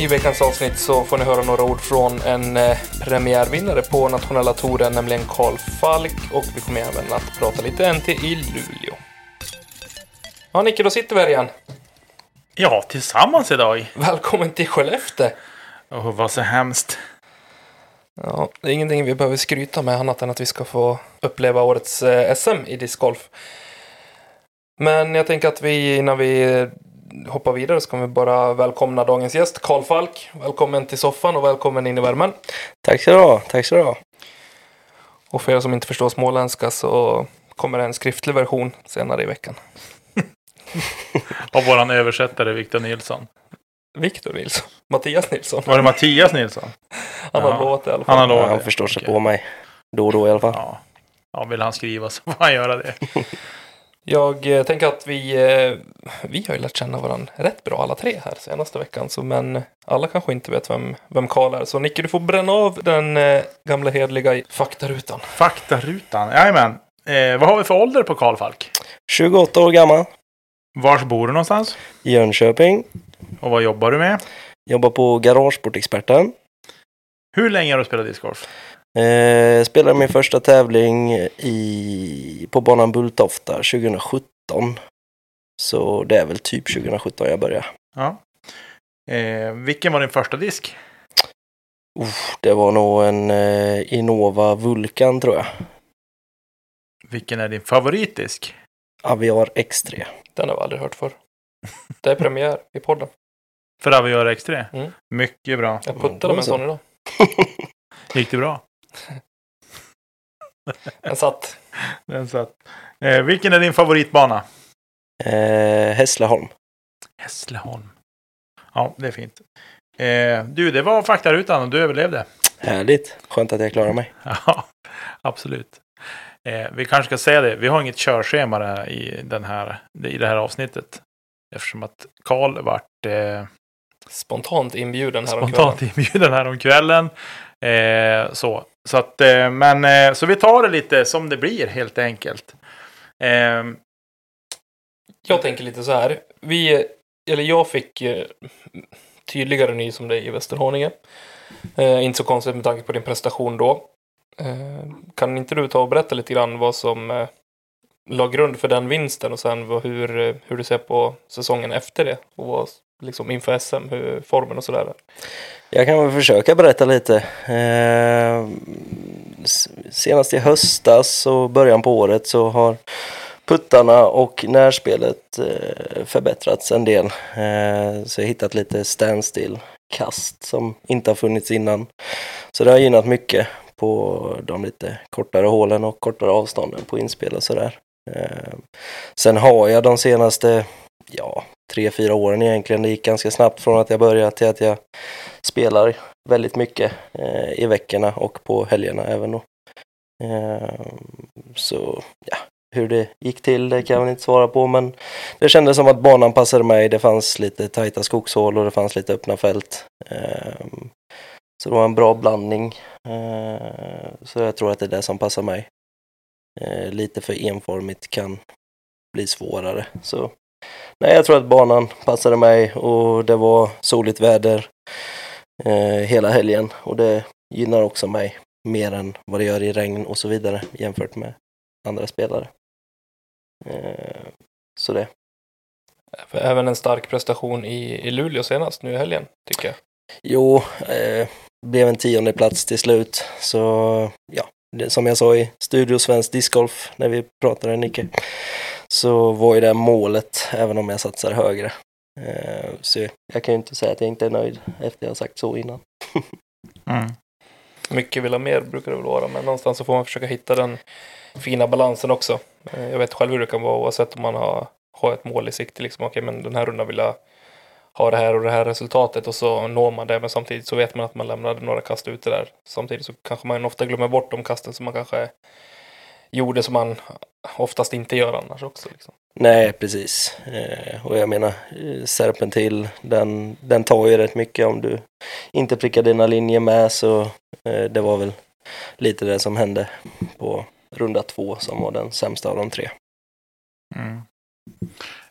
I veckans avsnitt så får ni höra några ord från en eh, premiärvinnare på nationella touren, nämligen Karl Falk. Och vi kommer även att prata lite NT i Luleå. Ja, Nicke, då sitter vi här igen. Ja, tillsammans idag. Välkommen till Skellefteå. Åh, vad så hemskt. Ja, det är ingenting vi behöver skryta med annat än att vi ska få uppleva årets eh, SM i discgolf. Men jag tänker att vi innan vi hoppar vidare så kommer vi bara välkomna dagens gäst, Karl Falk. Välkommen till soffan och välkommen in i värmen. Tack så du ha. Tack så du ha. Och för er som inte förstår småländska så kommer en skriftlig version senare i veckan. Av våran översättare Victor Nilsson. Viktor Nilsson. Mattias Nilsson. Var det Mattias Nilsson? Han har Ja. lovat i alla fall. Han har Ja, lovat han det. förstår sig Okej. på mig. Då och då i alla fall. Ja. ja, vill han skriva så får han göra det. Jag eh, tänker att vi, eh, vi har ju lärt känna varandra rätt bra alla tre här senaste veckan. Så, men alla kanske inte vet vem, vem Karl är. Så Nicke, du får bränna av den eh, gamla hedliga faktarutan. Faktarutan. Jajamän. Eh, vad har vi för ålder på Karl Falk? 28 år gammal. Vars bor du någonstans? Jönköping. Och vad jobbar du med? Jobbar på Garagesportexperten. Hur länge har du spelat discgolf? Eh, spelade min första tävling i, på banan Bulltofta 2017. Så det är väl typ 2017 jag började. Ja. Eh, vilken var din första disk? Uff, det var nog en eh, Innova Vulkan tror jag. Vilken är din favoritdisk? Aviar X3. Den har vi aldrig hört förr. Det är premiär i podden. För Aviar X3? Mm. Mycket bra. Jag puttade med en sån idag. Gick det bra? Den satt. Den satt. Eh, vilken är din favoritbana? Eh, Hässleholm. Hässleholm. Ja, det är fint. Eh, du, det var faktarutan och du överlevde. Härligt. Skönt att jag klarar mig. Ja, absolut. Eh, vi kanske ska säga det, vi har inget körschema i, den här, i det här avsnittet. Eftersom att Karl vart eh, Spontant inbjuden här spontant inbjuden här om kvällen. Eh, så. Så, att, eh, men, eh, så vi tar det lite som det blir helt enkelt. Eh, Jag tänker lite så här. Vi, eller jag fick eh, tydligare ny som dig i Västerhaninge. Eh, inte så konstigt med tanke på din prestation då. Eh, kan inte du ta och berätta lite grann vad som eh, la grund för den vinsten och sen vad, hur, hur du ser på säsongen efter det? Och vad, liksom inför SM, hur formen och sådär. Jag kan väl försöka berätta lite. Eh, senast i höstas och början på året så har puttarna och närspelet eh, förbättrats en del. Eh, så jag har hittat lite standstill-kast som inte har funnits innan. Så det har gynnat mycket på de lite kortare hålen och kortare avstånden på inspel och sådär. Eh, sen har jag de senaste, ja, tre, fyra åren egentligen. Det gick ganska snabbt från att jag började till att jag spelar väldigt mycket eh, i veckorna och på helgerna även då. Eh, så ja, hur det gick till det kan jag väl inte svara på men det kändes som att banan passade mig. Det fanns lite tajta skogshål och det fanns lite öppna fält. Eh, så det var en bra blandning. Eh, så jag tror att det är det som passar mig. Eh, lite för enformigt kan bli svårare. Så Nej, jag tror att banan passade mig och det var soligt väder eh, hela helgen och det gynnar också mig mer än vad det gör i regn och så vidare jämfört med andra spelare. Eh, så det. Även en stark prestation i, i Luleå senast nu i helgen, tycker jag. Jo, eh, blev en tionde plats till slut så ja, det, som jag sa i Studio Svensk Discgolf när vi pratade Nicke så var ju det målet även om jag satsar högre. Eh, så jag kan ju inte säga att jag inte är nöjd efter jag har sagt så innan. Mm. mycket vill ha mer brukar det väl vara, men någonstans så får man försöka hitta den fina balansen också. Eh, Jag vet själv hur det kan vara oavsett om man har, har ett mål i sikte, liksom, okej men den här rundan vill jag ha det här och det här resultatet och så når man det, men samtidigt så vet man att man lämnade några kast ute där. Samtidigt så kanske man ofta glömmer bort de kasten som man kanske gjorde som man oftast inte gör annars också. Liksom. Nej, precis. Eh, och jag menar, eh, Serpentil, den, den tar ju rätt mycket om du inte prickar dina linjer med så eh, det var väl lite det som hände på runda två som var den sämsta av de tre. Mm.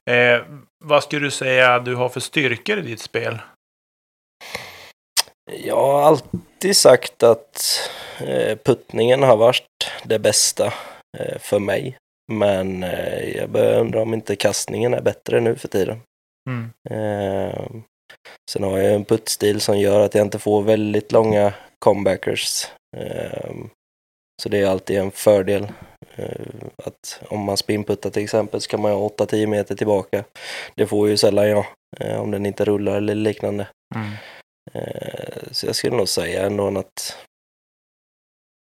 Eh, vad skulle du säga du har för styrkor i ditt spel? Jag har alltid sagt att eh, puttningen har varit det bästa för mig. Men eh, jag börjar undra om inte kastningen är bättre nu för tiden. Mm. Eh, sen har jag en puttstil som gör att jag inte får väldigt långa comebackers. Eh, så det är alltid en fördel. Eh, att om man spinputtar till exempel så kan man ha 8-10 meter tillbaka. Det får ju sällan jag eh, om den inte rullar eller liknande. Mm. Eh, så jag skulle nog säga ändå att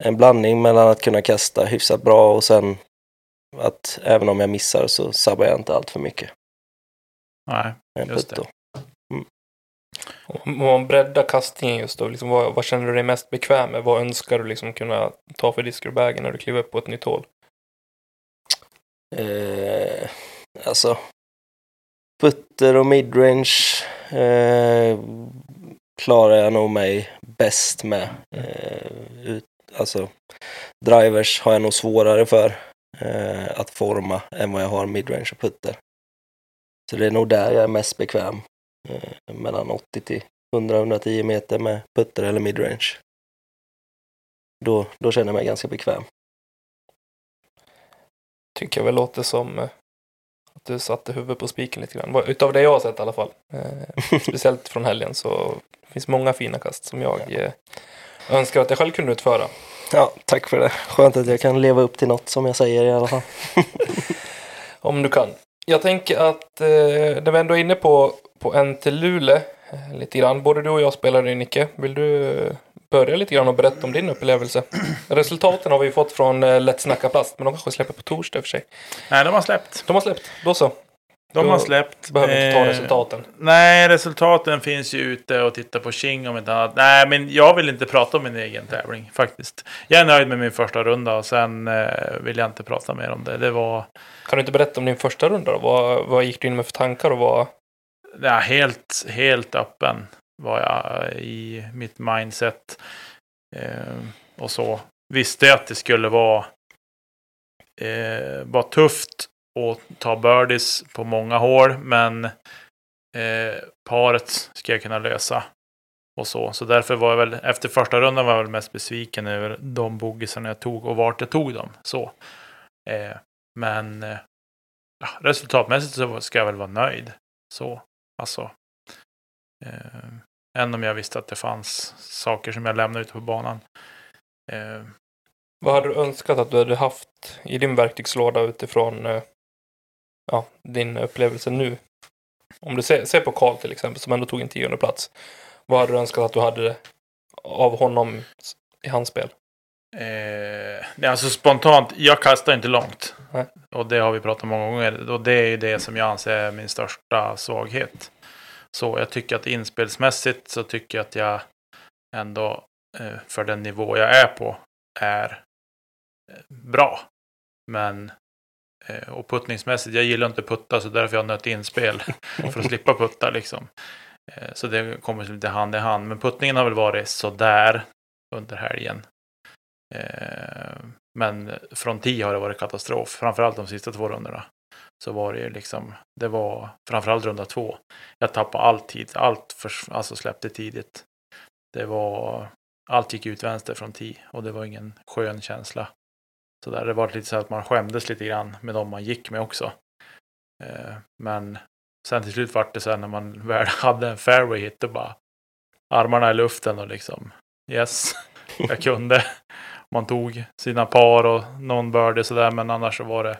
en blandning mellan att kunna kasta hyfsat bra och sen att även om jag missar så sabbar jag inte allt för mycket. Nej, En Just putt det. då. Om man breddar kastningen just då, liksom, vad, vad känner du dig mest bekväm med? Vad önskar du liksom kunna ta för diskerbägen när du kliver upp på ett nytt hål? Eh, alltså, putter och midrange eh, klarar jag nog mig bäst med. Eh, ut, alltså, drivers har jag nog svårare för eh, att forma än vad jag har midrange och putter. Så det är nog där jag är mest bekväm. Eh, mellan 80 till 100-110 meter med putter eller midrange. Då, då känner jag mig ganska bekväm. Tycker jag väl låter som eh, att du satte huvudet på spiken lite grann. Utav det jag har sett i alla fall. Eh, speciellt från helgen så finns många fina kast som jag eh, önskar att jag själv kunde utföra. Ja, tack för det. Skönt att jag kan leva upp till något som jag säger i alla fall. Om du kan. Jag tänker att eh, när vi ändå är inne på, på en till Luleå eh, lite grann. Både du och jag spelade i Nicke. Vill du börja lite grann och berätta om din upplevelse? Resultaten har vi ju fått från eh, Lätt Snacka Plast, men de kanske släpper på torsdag för sig. Nej, de har släppt. De har släppt, då så. De har släppt. Behöver inte ta Eh, resultaten. Nej, resultaten finns ju ute och titta på King om inte annat. Nej, men jag vill inte prata om min egen tävling faktiskt. Jag är nöjd med min första runda och sen eh, vill jag inte prata mer om det. Det var Kan du inte berätta om din första runda då? Vad, vad gick du in med för tankar och vad... ja, helt, helt öppen var jag i mitt mindset. Eh, och så visste jag att det skulle vara, eh, vara tufft och ta birdies på många hål, men eh, paret ska jag kunna lösa. Och så. så därför var jag väl, efter första rundan var jag väl mest besviken över de bogisarna jag tog och vart jag tog dem. Så. Eh, men eh, resultatmässigt så ska jag väl vara nöjd. Så, alltså. Eh, än om jag visste att det fanns saker som jag lämnade ute på banan. Eh, Vad hade du önskat att du hade haft i din verktygslåda utifrån eh, ja, din upplevelse nu? Om du ser, ser på Karl till exempel, som ändå tog en tionde plats. Vad hade du önskat att du hade av honom i hans spel? Eh, alltså spontant, jag kastar inte långt. Nej. Och det har vi pratat om många gånger. Och det är ju det som jag anser är min största svaghet. Så jag tycker att inspelsmässigt så tycker jag att jag ändå eh, för den nivå jag är på är eh, bra. Men Eh, och puttningsmässigt, jag gillar inte putta så därför jag nött inspel. för att slippa putta liksom. Eh, så det kommer lite hand i hand. Men puttningen har väl varit sådär under helgen. Eh, men från 10 har det varit katastrof. Framförallt de sista två rundorna. Så var det ju liksom, det var framförallt runda två. Jag tappade all tid, allt för, alltså släppte tidigt. Det var, allt gick ut vänster från 10 och det var ingen skön känsla. Så där, det var lite så att man skämdes lite grann med dem man gick med också. Eh, men sen till slut vart det så här när man väl hade en fairway hit och bara armarna i luften och liksom yes, jag kunde. Man tog sina par och någon börde sådär men annars så var det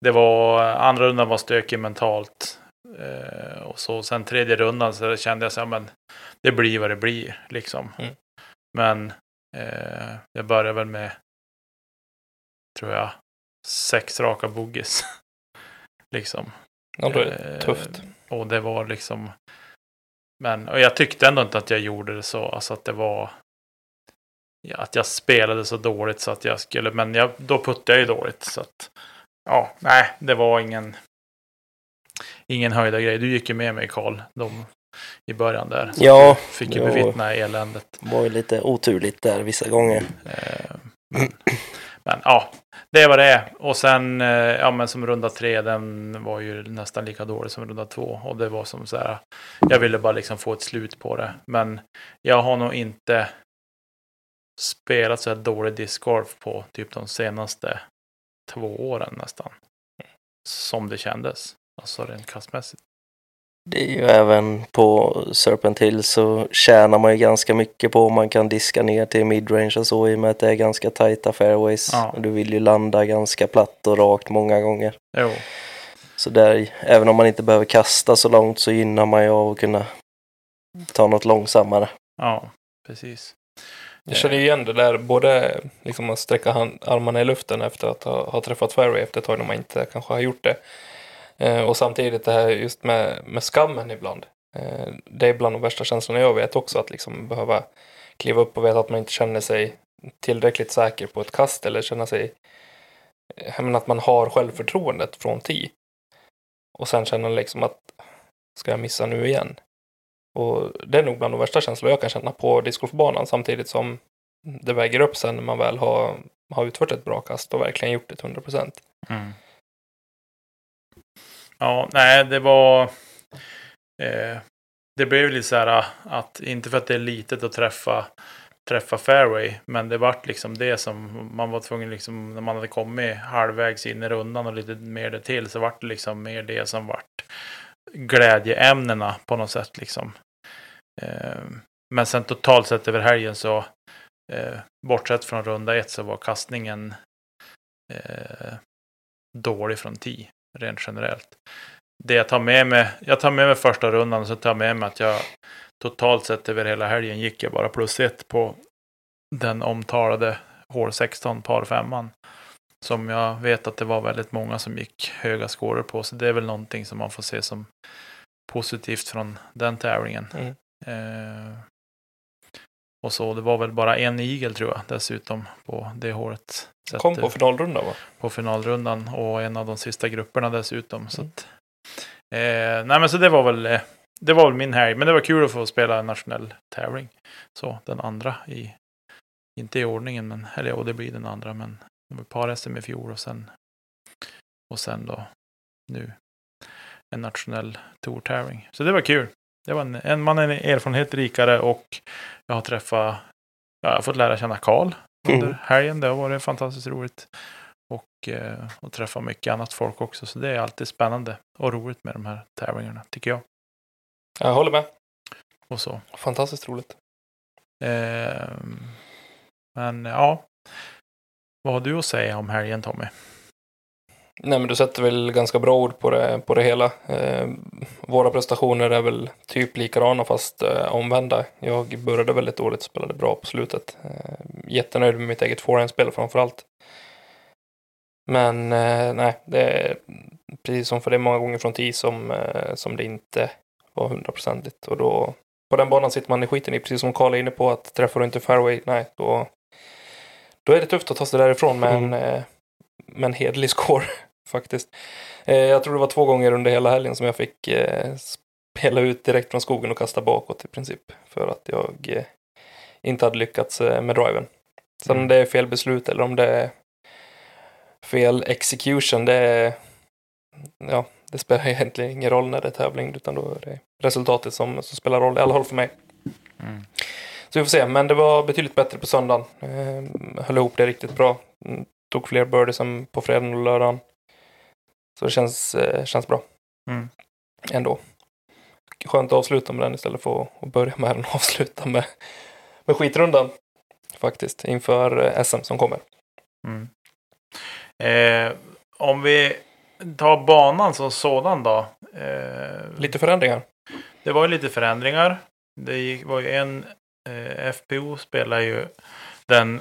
det var andra rundan var stökig mentalt. Eh, och så sen tredje rundan så kände jag så här, men det blir vad det blir liksom. Mm. Men Eh, jag började väl med, tror jag, sex raka boogies. liksom. Ja, då är det Eh, tufft. Och det var liksom, men och jag tyckte ändå inte att jag gjorde det så, alltså att det var, ja, att jag spelade så dåligt så att jag skulle, men jag, då puttade jag ju dåligt så att, ja, nej, det var ingen, ingen höjda grej. Du gick ju med mig Karl, de i början där. Så Ja, fick ju bevittna eländet. Det var ju lite oturligt där vissa gånger. Eh, Men, men ja, det var det är. Och sen, eh, ja men som runda tre, den var ju nästan lika dålig som runda två. Och det var som så här, jag ville bara liksom få ett slut på det. Men jag har nog inte spelat så här dålig discgolf på typ de senaste två åren nästan. Som det kändes. Alltså rent kastmässigt. Det är ju även på Serpent Hill så tjänar man ju ganska mycket på om man kan diska ner till midrange och så i och med att det är ganska tajta fairways. Ja. Och Du vill ju landa ganska platt och rakt många gånger. Jo, Så där, även om man inte behöver kasta så långt så gynnar man ju av att kunna ta något långsammare. ja, precis. Jag känner ju igen det där, både liksom att sträcka hand, armarna i luften efter att ha, ha träffat fairway efter ett tag när man inte kanske har gjort det. Eh, och samtidigt det här just med, med skammen ibland. Eh, det är bland de värsta känslorna jag vet också, att liksom behöva kliva upp och veta att man inte känner sig tillräckligt säker på ett kast eller känna sig, eh, jag menar att man har självförtroendet från ti. Och sen känna liksom att, ska jag missa nu igen? Och det är nog bland de värsta känslor jag kan känna på discgolfbanan samtidigt som det väger upp sen när man väl har, har utfört ett bra kast och verkligen gjort det till 100 procent. Mm. Ja, nej, det var... Eh, det blev lite så här eh, att, inte för att det är litet att träffa, träffa fairway, men det vart liksom det som man var tvungen, liksom, när man hade kommit halvvägs in i rundan och lite mer det till, så vart det liksom mer det som vart glädjeämnena på något sätt liksom. Eh, men sen totalt sett över helgen så, eh, bortsett från runda ett, så var kastningen eh, dålig från 10 rent generellt. Det jag tar med mig, jag tar med mig första rundan och så tar jag med mig att jag totalt sett över hela helgen gick jag bara plus ett på den omtalade hål 16 par femman. Som jag vet att det var väldigt många som gick höga scorer på. Så det är väl någonting som man får se som positivt från den tävlingen. Mm. Eh, och så, det var väl bara en igel tror jag dessutom på det hålet. Så Kom på finalrundan va? på finalrundan och en av de sista grupperna dessutom. Så Mm. att, eh, nej men så det var väl eh, det var väl min helg. Men det var kul att få spela en nationell tävling. Så den andra i, inte i ordningen, men, eller ja, det blir den andra, men det var par-SM i fjol och sen, och sen då nu en nationell tourtävling. Så det var kul. Det var en, en man är en erfarenhet rikare och jag har träffat, ja, jag har fått lära känna Karl under Mm. helgen. Det har varit fantastiskt roligt. Och, eh, och träffa mycket annat folk också. Så det är alltid spännande och roligt med de här tävlingarna, tycker jag. Jag håller med. Och så. Fantastiskt roligt. Ehm, men ja. Vad har du att säga om helgen Tommy? Nej, men du sätter väl ganska bra ord på det, på det hela. Eh, våra prestationer är väl typ likadana fast eh, omvända. Jag började väldigt dåligt och spelade bra på slutet. Eh, jättenöjd med mitt eget forehandspel framför allt. Men eh, nej, det är precis som för det många gånger från 10 som, eh, som det inte var hundraprocentigt. Och då, på den banan sitter man i skiten i, precis som Karl är inne på, att träffar du inte fairway, nej, då, då är det tufft att ta sig därifrån med en, eh, med en hederlig score faktiskt. Eh, jag tror det var två gånger under hela helgen som jag fick eh, spela ut direkt från skogen och kasta bakåt i princip. För att jag eh, inte hade lyckats med driven. Sen om Mm. det är fel beslut eller om det är fel execution, det är, ja, det spelar egentligen ingen roll när det är tävling, utan då är det resultatet som, som spelar roll, i alla fall för mig. Mm. Så vi får se, men det var betydligt bättre på söndagen. Eh, höll ihop det riktigt bra. Mm, Tog fler birdies än på fredagen och lördagen. Så det känns, eh, känns bra. Mm. Ändå. Skönt att avsluta med den istället för att, börja med den och avsluta med, med skitrundan. Faktiskt, inför eh, SM som kommer. Mm. Eh, om vi tar banan som sådan då. Eh, Lite förändringar. Det var ju lite förändringar. Det var ju en eh, FPO spelar ju den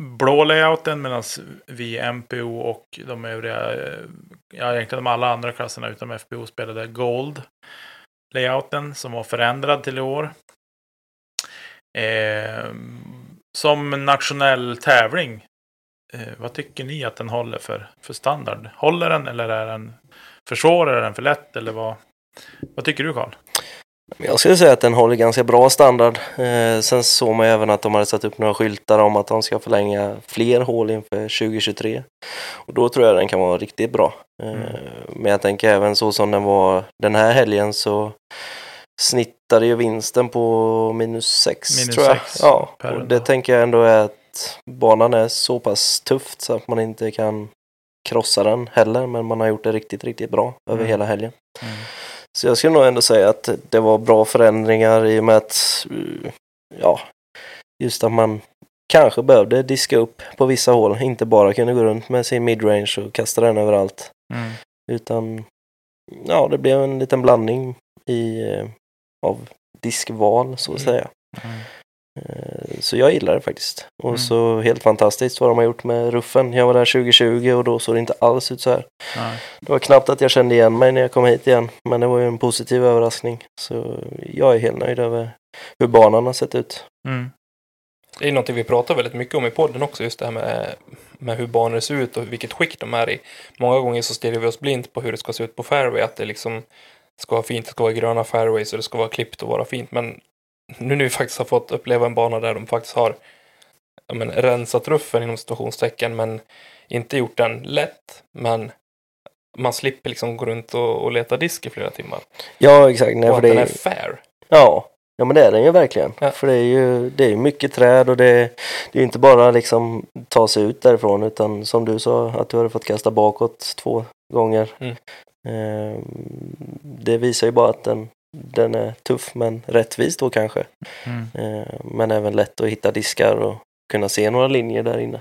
blå layouten medan vi MPO och de övriga, eh, ja egentligen de alla andra klasserna utom FPO spelade Gold layouten som var förändrad till i år. Eh, som nationell tävling, eh, vad tycker ni att den håller för, för standard? Håller den eller är den för svår? Är den för lätt? Eller vad, vad tycker du Karl? Jag skulle säga att den håller ganska bra standard. Eh, sen såg man även att de hade satt upp några skyltar om att de ska förlänga fler hål inför 2023. Och då tror jag den kan vara riktigt bra. Eh, Mm. Men jag tänker även så som den var den här helgen så snittade ju vinsten på minus 6 Minus tror jag. sex ja, och det tänker jag ändå är att banan är så pass tufft så att man inte kan krossa den heller. Men man har gjort det riktigt, riktigt bra över Mm. hela helgen. Mm. Så jag skulle nog ändå säga att det var bra förändringar i och med att, eh, ja, just att man kanske behövde diska upp på vissa hål, inte bara kunde gå runt med sin midrange och kasta den överallt. Mm. Utan, ja, det blev en liten blandning i, eh, av diskval så att Mm. säga. Mm. Eh, Så jag gillar det faktiskt. Och Mm. så helt fantastiskt vad de har gjort med ruffen. Jag var där 2020 och då såg det inte alls ut så här. Nej. Det var knappt att jag kände igen mig när jag kom hit igen. Men det var ju en positiv överraskning. Så jag är helt nöjd över hur banan har sett ut. Mm. Det är någonting vi pratar väldigt mycket om i podden också, just det här med, med hur banor ser ut och vilket skick de är i. Många gånger så stirrar vi oss blint på hur det ska se ut på fairway, att det liksom ska vara fint, det ska vara gröna fairways och det ska vara klippt och vara fint. Men nu när vi faktiskt har fått uppleva en bana där de faktiskt har ja, men, rensat ruffen inom situationstecken, men inte gjort den lätt, men man slipper liksom gå runt och, och leta disk i flera timmar. Ja, exakt. Nej, och för att det den är, är fair. ja. ja, men det är den ju verkligen. Ja. För det är ju det är mycket träd och det, det är inte bara liksom ta sig ut därifrån utan som du sa att du hade fått kasta bakåt två gånger. Mm. Eh, det visar ju bara att den, den är tuff men rättvis då kanske. Mm. Eh, men även lätt att hitta diskar och kunna se några linjer där inne.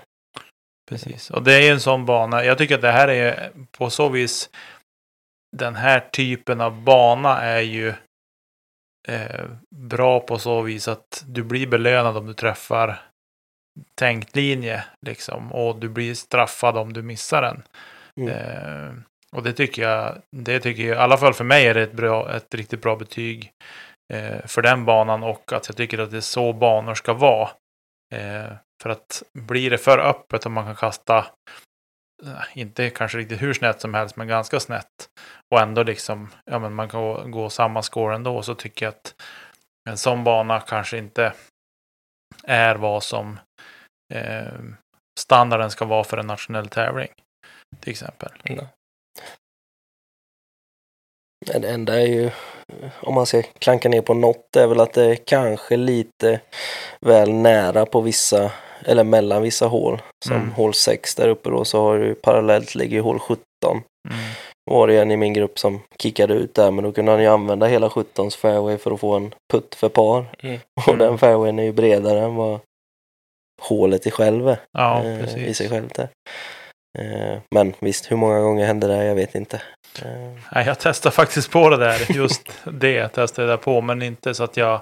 Precis. Och det är ju en sån bana. Jag tycker att det här är på så vis. Den här typen av bana är ju eh, bra på så vis att du blir belönad om du träffar tänkt linje liksom. Och du blir straffad om du missar den. Mm. Eh, och det tycker jag, det tycker jag, i alla fall för mig är det ett, bra, ett riktigt bra betyg eh, för den banan och att jag tycker att det är så banor ska vara. Eh, för att blir det för öppet och man kan kasta, eh, inte kanske riktigt hur snett som helst, men ganska snett. Och ändå liksom, ja men man kan gå, gå samma score ändå, så tycker jag att en sån bana kanske inte är vad som eh, standarden ska vara för en nationell tävling. Till exempel. Mm. Det enda är ju, om man ska klanka ner på något, är väl att det är kanske lite väl nära på vissa, eller mellan vissa hål. Som Mm. hål 6 där uppe då, så har du parallellt ligger ju hål 17. Mm. Var det en i min grupp som kickade ut där, men då kunde han ju använda hela 17s fairway för att få en putt för par. Mm. Och den fairwayen är ju bredare än vad hålet i själv är. Ja, eh, I precis. sig självt där. Eh, Men visst, hur många gånger hände det? Jag vet inte. Eh, Nej, jag testade faktiskt på det där. Just det testade jag där på, men inte så att jag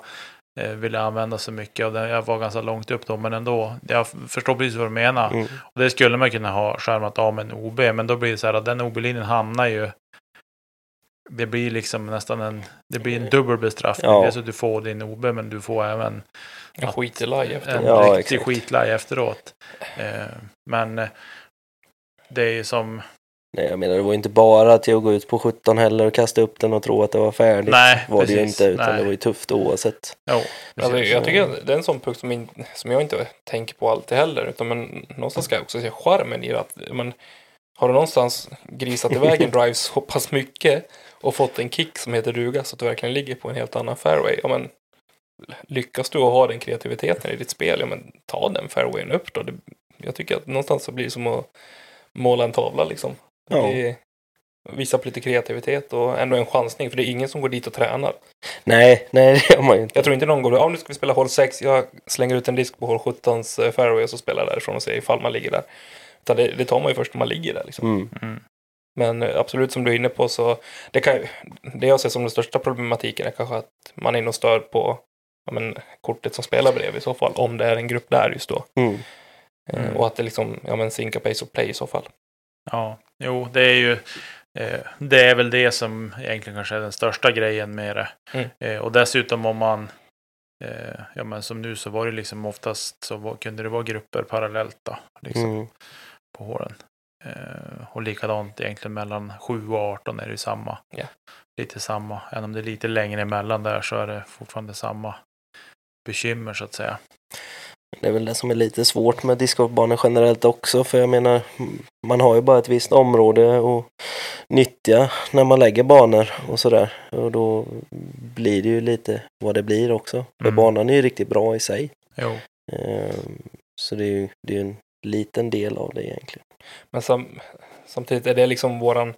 eh, ville använda så mycket av det. Jag var ganska långt upp då, men ändå. Jag förstår precis vad du menar. Mm. Och det skulle man kunna ha skärmat av med en OB, men då blir det så här att den OB-linjen hamnar ju det blir liksom nästan en, det blir en dubbel bestraffning. Ja. Dels att du får din OB, men du får även En skit i laj efter. en Ja, riktig skitlaj efteråt. Men det är ju som, Nej, jag menar det var inte bara till att gå ut på 17 heller och kasta upp den och tro att det var färdigt. nej, var det ju precis. inte, utan nej. det var ju tufft oavsett. Jo, Alltså, precis. jag tycker att det är en sån punkt som, in, som jag inte tänker på alltid heller. Utan men, någonstans ska jag också se charmen i det. Att, men, har du någonstans grisat iväg en drive så pass mycket och fått en kick som heter duga så att du verkligen ligger på en helt annan fairway. Ja, men, lyckas du att ha den kreativiteten i ditt spel, ja men ta den fairwayen upp då. Det, jag tycker att någonstans så blir det som att måla en tavla liksom. Ja. Det, visa på lite kreativitet och ändå en chansning. För det är ingen som går dit och tränar. Nej, nej det gör man ju inte. Jag tror inte någon går, ja nu ska vi spela hål 6, jag slänger ut en disk på hål 17s fairway och så spelar jag därifrån och ser ifall man ligger där. Utan det, det tar man ju först när man ligger där liksom. Mm. Mm. Men eh, absolut som du är inne på så, det, kan, ju- det jag ser som den största problematiken är kanske att man är inne och stör på ja, men, kortet som spelar bredvid i så fall, om det är en grupp där just då. Mm. Eh, Mm. Och att det liksom, ja men synka pace och play i så fall. Ja, jo, det är ju eh, det är väl det som egentligen kanske är den största grejen med det. Mm. Eh, och dessutom om man, ja men som nu så var det liksom oftast så var, kunde det vara grupper parallellt då, liksom Mm. på hålen. Och likadant egentligen mellan 7 och 18 är det ju samma. Ja. Lite samma. Även om det är lite längre emellan där så är det fortfarande samma bekymmer så att säga. Det är väl det som är lite svårt med discgolfbanor generellt också för jag menar man har ju bara ett visst område att nyttja när man lägger banor och sådär och då blir det ju lite vad det blir också. För Mm. banan är ju riktigt bra i sig. Jo. Ehm, Så det är ju det är en liten del av det egentligen. Men sam, samtidigt är det liksom våran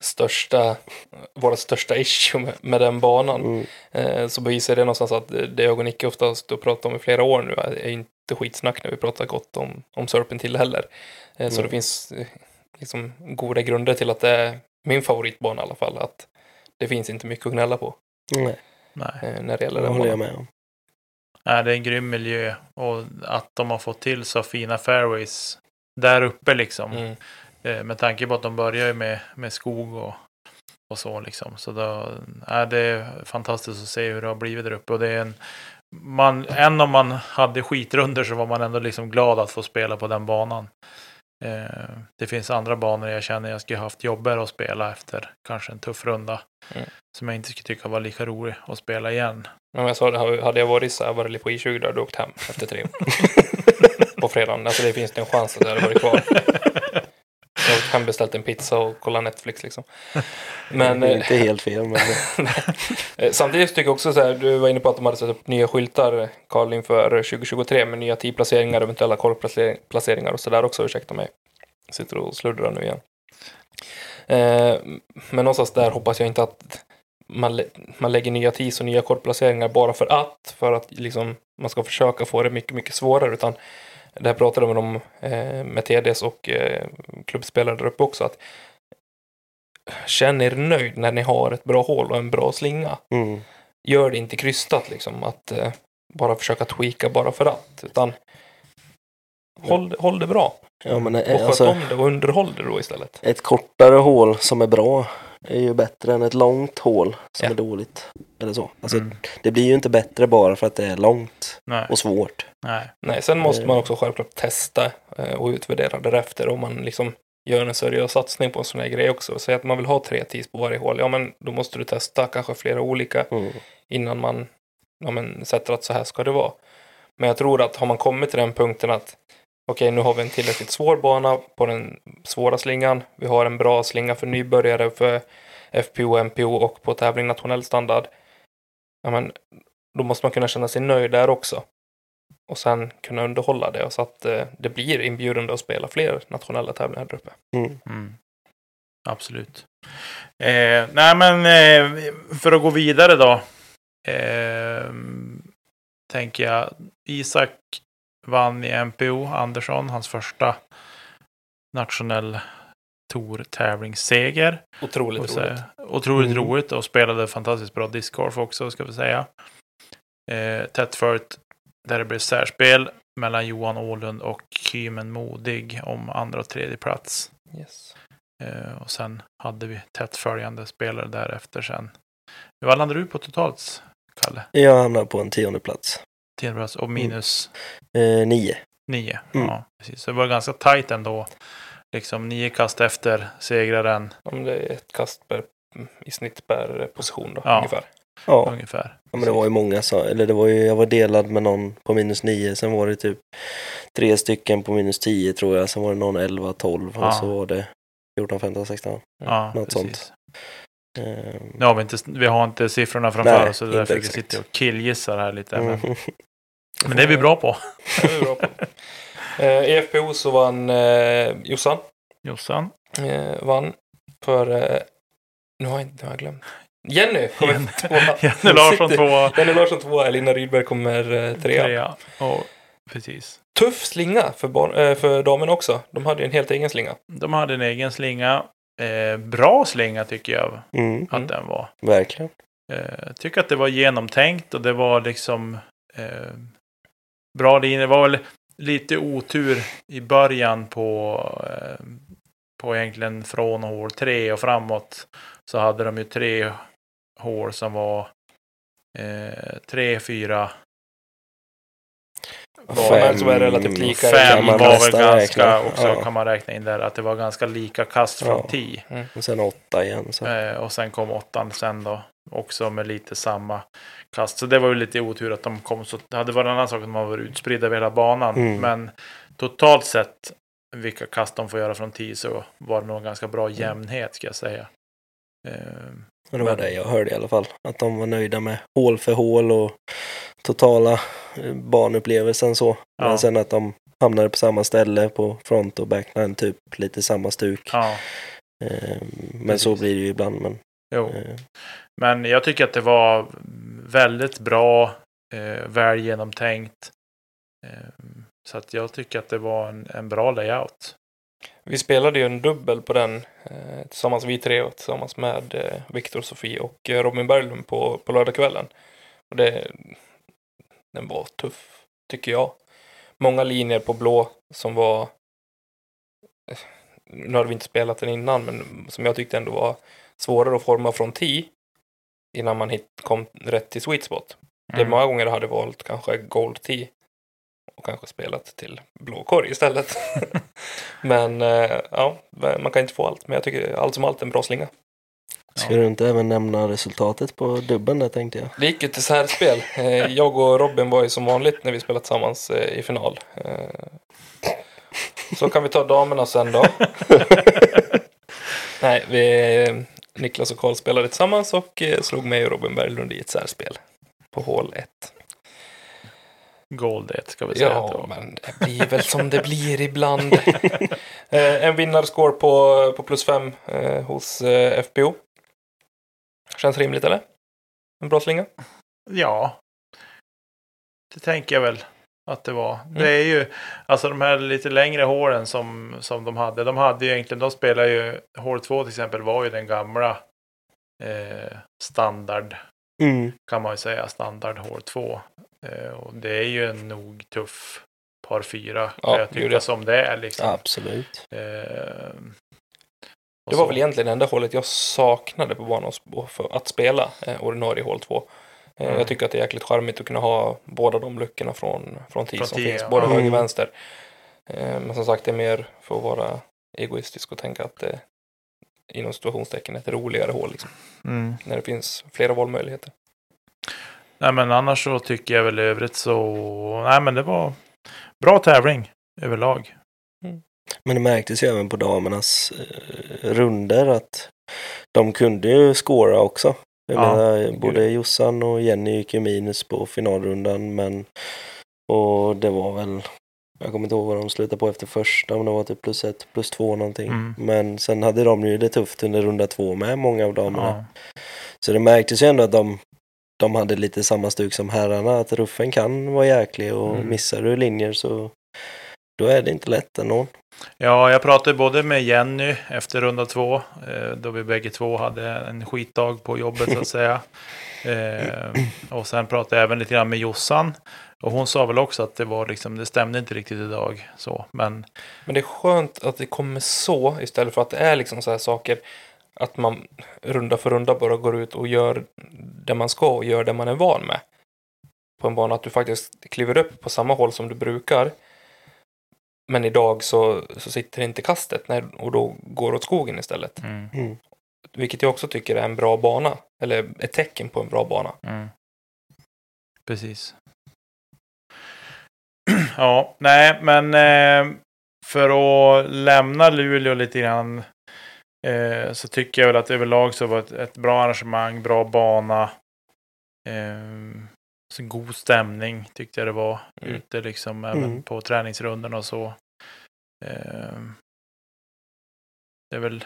största, våra största issue med, med den banan. Mm. Eh, så bevisar det någonstans att det jag och Nicke oftast har pratat om i flera år nu är inte skitsnack när vi pratar gott om, om Serpentine heller. Eh, så Mm. det finns eh, liksom goda grunder till att det är min favoritbana i alla fall. Att det finns inte mycket att gnälla på Nej, Nej. eh, när det gäller det den håller jag banan. med om. Nej, det är en grym miljö och att de har fått till så fina fairways där uppe liksom. Mm. Eh, Med tanke på att de börjar ju med, med skog och, och så liksom. Så då, är det är fantastiskt att se hur det har blivit där uppe. Och det är en, man, än om man hade skitrunder så var man ändå liksom glad att få spela på den banan. Eh, det finns andra banor jag känner jag skulle haft jobbigare att spela efter kanske en tuff runda. Mm. Som jag inte skulle tycka var lika rolig att spela igen. Men jag sa det, hade jag varit så här, på I20 då hade jag åkt hem efter tre år. på fredagen. Alltså det finns en chans att jag hade varit kvar. Jag har hembeställt en pizza och kollat Netflix liksom. Men det är eh, inte helt fel men eh, samtidigt tycker jag också så här, du var inne på att de hade satt upp nya skyltar, Karl, inför 2023 med nya tidplaceringar, eventuella korvplaceringar och sådär också, ursäkta mig. Jag sitter och sluddrar nu igen. Eh, men någonstans där hoppas jag inte att man, man lägger nya tis och nya kortplaceringar bara för att, för att liksom man ska försöka få det mycket, mycket svårare, utan det här pratade de om eh, med TDS och eh, klubbspelare där uppe också, att känn er nöjd när ni har ett bra hål och en bra slinga. mm. Gör det inte krystat liksom, att eh, bara försöka tweaka bara för att, utan håll, håll det bra. ja, men, Och eh, sköt alltså, om det och underhåll det då istället. ett kortare hål som är bra är ju bättre än ett långt hål som Ja. är dåligt. Eller så. Alltså, Mm. Det blir ju inte bättre bara för att det är långt Nej, och svårt. nej. Nej, sen måste Eh. man också självklart testa eh, och utvärdera därefter om man liksom gör en seriös satsning på en sån här grej också. Säg att man vill ha tre tis på varje hål. Ja, men då måste du testa kanske flera olika Mm. innan man ja, men, sätter att så här ska det vara. Men jag tror att har man kommit till den punkten att okej, nu har vi en tillräckligt svår bana på den svåra slingan. Vi har en bra slinga för nybörjare för FPO, MPO och på tävling nationell standard. Ja, men, då måste man kunna känna sig nöjd där också. Och sen kunna underhålla det så att eh, det blir inbjudande att spela fler nationella tävlingar där uppe. Mm. Mm. Absolut. Eh, nej, men eh, för att gå vidare då. Eh, tänker jag. Isak vann i MPO, Andersson, hans första nationell Tour-tävlingsseger. Otroligt Och så- roligt. Otroligt Mm. roligt och spelade fantastiskt bra discgolf också, ska vi säga. Eh, tätt följt där det blev särspel mellan Johan Åhlund och Kymen Modig om andra och tredje plats. Yes. Eh, och sen hade vi tätt följande spelare därefter sen. Vad landade du på totalt, Kalle? Jag hamnar på en tionde plats. Plats och minus Eh, nio. nio. Mm. Ja, precis. Så det var ganska tajt ändå. Liksom nio kast efter segraren Ja, men det är ett kast per, i snitt per position då, Ja. ungefär. Ja, ungefär. ja, men det var ju många som, eller det var ju, jag var delad med någon på minus nio, sen var det typ tre stycken på minus tio tror jag, sen var det någon 11, 12 Ja. och så var det 14, 15, 16. Ja, något precis. sånt. Nu har vi, inte, vi har inte siffrorna framför Nej, oss, så det därför vi sitter och killgissar här lite. Men, mm. men det är vi bra på. Det är vi bra på. Eh, I FPO så vann eh, Jossan. Jossan. Eh, vann för... Eh, nu har jag inte nu har jag glömt. Jenny kommer Jenny- tvåa. Jenny Larsson tvåa. Jenny Larsson tvåa, Elina Rydberg kommer eh, trea. Trea. Och, precis. Tuff slinga för, barn, eh, för damerna också. De hade en helt egen slinga. De hade en egen slinga. Eh, bra slinga tycker jag Mm, att Mm. den var. verkligen. eh, tycker att det var genomtänkt och det var liksom eh, bra linje. Det var väl lite otur i början på, eh, på egentligen från hål tre och framåt. Så hade de ju tre hål som var eh, tre, fyra, Fem som är relativt lika. fem var väl ganska, räkna. också Ja. kan man räkna in där, att det var ganska lika kast från Ja. tee. Och sen åtta igen. Så. Eh, och sen kom åttan sen då. Också med lite samma kast. Så det var ju lite otur att de kom så. Det hade varit en annan sak om de var utspridda över hela banan. Mm. Men totalt sett vilka kast de får göra från 10 så var det nog ganska bra Mm. jämnhet ska jag säga. Eh, Och det var Men- det jag hörde i alla fall. Att de var nöjda med hål för hål och totala eh, banupplevelsen så. Ja. Men sen att de hamnade på samma ställe på front och backline, typ lite samma stuk. ja, Eh, Men så Precis. blir det ju ibland. Men, jo. eh, Men jag tycker att det var väldigt bra, eh, väl genomtänkt. Eh, så att jag tycker att det var en, en bra layout. Vi spelade ju en dubbel på den eh, tillsammans vi tre och tillsammans med eh, Viktor, Sofie och eh, Robin Berglund på, på lördagskvällen. Och det, den var tuff, tycker jag. Många linjer på blå som var eh, nu hade vi inte spelat den innan, men som jag tyckte ändå var svårare att forma från tee innan man hit, kom rätt till sweet spot. Det Mm. många gånger hade valt kanske gold tee och kanske spelat till blå korg istället. men eh, ja, man kan inte få allt. Men jag tycker allt som allt en bra slinga. Ska du inte även nämna resultatet på dubben där tänkte jag. Det gick ju till särspel. Eh, jag och Robin var ju som vanligt när vi spelade tillsammans eh, i final. Så kan vi ta damerna sen då. Nej, vi, Niklas och Karl spelade tillsammans och eh, slog mig och Robin Berglund i ett särspel. På hål 1. Gold 1 ska vi säga. Ja, var. men det blir väl som det blir ibland. eh, en vinnarscore på, på plus 5 eh, hos eh, FPO. Känns rimligt eller? En bra slinga? Ja, det tänker jag väl att det var. Mm. Det är ju, alltså de här lite längre hålen som, som de hade. De hade ju egentligen, de spelar ju, hål 2 till exempel var ju den gamla eh, standard, Mm. kan man ju säga, standard hål 2. Eh, och det är ju en nog tuff par fyra, Ja, jag tycka det. som det är liksom. Absolut. Eh, Det var så. väl egentligen det enda hålet jag saknade på banan att spela eh, ordinarie hål 2. Eh, Mm. Jag tycker att det är jäkligt charmigt att kunna ha båda de luckorna från, från Från som finns, både Mm. höger och vänster. Eh, men som sagt, det är mer för att vara egoistisk och tänka att det inom situationstecken är ett roligare hål liksom, Mm. när det finns flera valmöjligheter. Nej men annars så tycker jag väl i övrigt så, nej men det var bra tävling överlag. Men det märktes ju även på damernas eh, runder att de kunde ju scora också. Jag Ja, menar, både Jossan och Jenny gick ju minus på finalrundan men och det var väl jag kommer inte ihåg vad de slutade på efter första, om det var typ plus ett, plus två någonting. Mm. Men sen hade de ju det tufft under runda två med, många av damerna. Ja. Så det märktes ju ändå att de, de hade lite samma stuk som herrarna, att ruffen kan vara jäklig och Mm. missar du linjer så då är det inte lätt ändå. Ja, jag pratade både med Jenny efter runda två, eh, då vi bägge två hade en skitdag på jobbet så att säga. Eh, och sen pratade jag även lite grann med Jossan. Och hon sa väl också att det var liksom, det stämde inte riktigt idag. Så, men Men det är skönt att det kommer så istället för att det är liksom så här saker att man runda för runda bara går ut och gör det man ska och gör det man är van med. På en bana att du faktiskt kliver upp på samma håll som du brukar. Men idag så, så sitter inte kastet nej, och då går åt skogen istället. mm, Mm. Vilket jag också tycker är en bra bana. Eller ett tecken på en bra bana. mm. precis. ja, nej, men eh, för att lämna Luleå lite grann eh, så tycker jag väl att överlag så var ett, ett bra arrangemang, bra bana. Eh, så god stämning tyckte jag det var Mm. ute liksom även Mm. på träningsrundan och så. Eh, det är väl,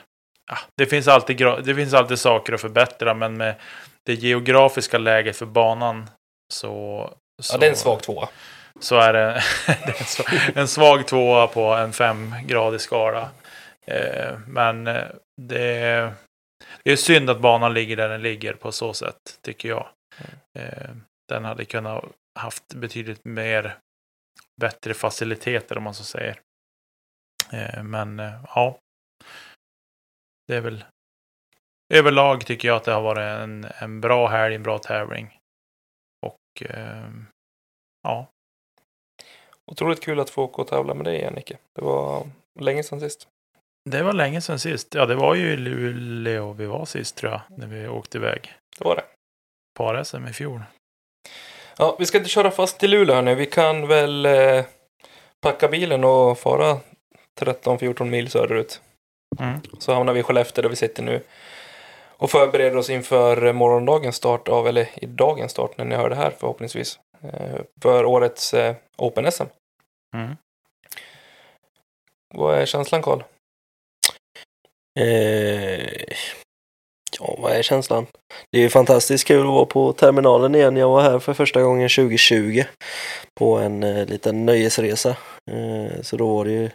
ja, det finns, alltid, det finns alltid saker att förbättra men med det geografiska läget för banan så... så Ja, det är en svag tvåa. så är det, det är en, svag, en svag tvåa på en femgradig skala. Eh, men det, det är synd att banan ligger där den ligger på så sätt, tycker jag. Eh, den hade kunnat haft betydligt mer bättre faciliteter om man så säger. Eh, men eh, ja, det är väl överlag tycker jag att det har varit en, en bra helg, en bra tävling. Och eh, ja, Otroligt kul att få åka och tävla med dig igen, Nicke. Det var länge sedan sist. det var länge sedan sist. Ja, det var ju i Luleå vi var sist tror jag, när vi åkte iväg. Det var det. Par-SM i fjol. Ja, vi ska inte köra fast till Luleå hörni. Vi kan väl eh, packa bilen och fara 13-14 mil söderut. Mm. Så hamnar vi i Skellefteå där vi sitter nu. Och förbereder oss inför morgondagens start av, eller i dagens start när ni hör det här förhoppningsvis. Eh, för årets eh, Open SM. Mm. Vad är känslan Karl? Eh, ja, vad är känslan? Det är ju fantastiskt kul att vara på terminalen igen. Jag var här för första gången 2020 på en eh, liten nöjesresa. Eh, så då var det ju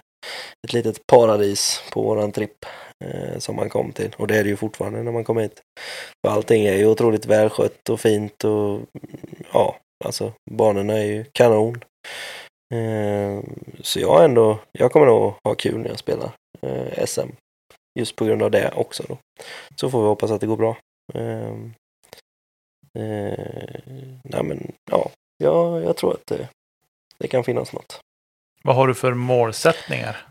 ett litet paradis på våran tripp eh, som man kom till. Och det är det ju fortfarande när man kommer hit. För allting är ju otroligt välskött och fint och mm, ja, alltså banorna är ju kanon. Eh, så jag ändå, jag kommer nog ha kul när jag spelar eh, SM. Just på grund av det också då. Så får vi hoppas att det går bra. Eh, eh, nej men ja, jag, jag tror att det, det kan finnas något. Vad har du för målsättningar?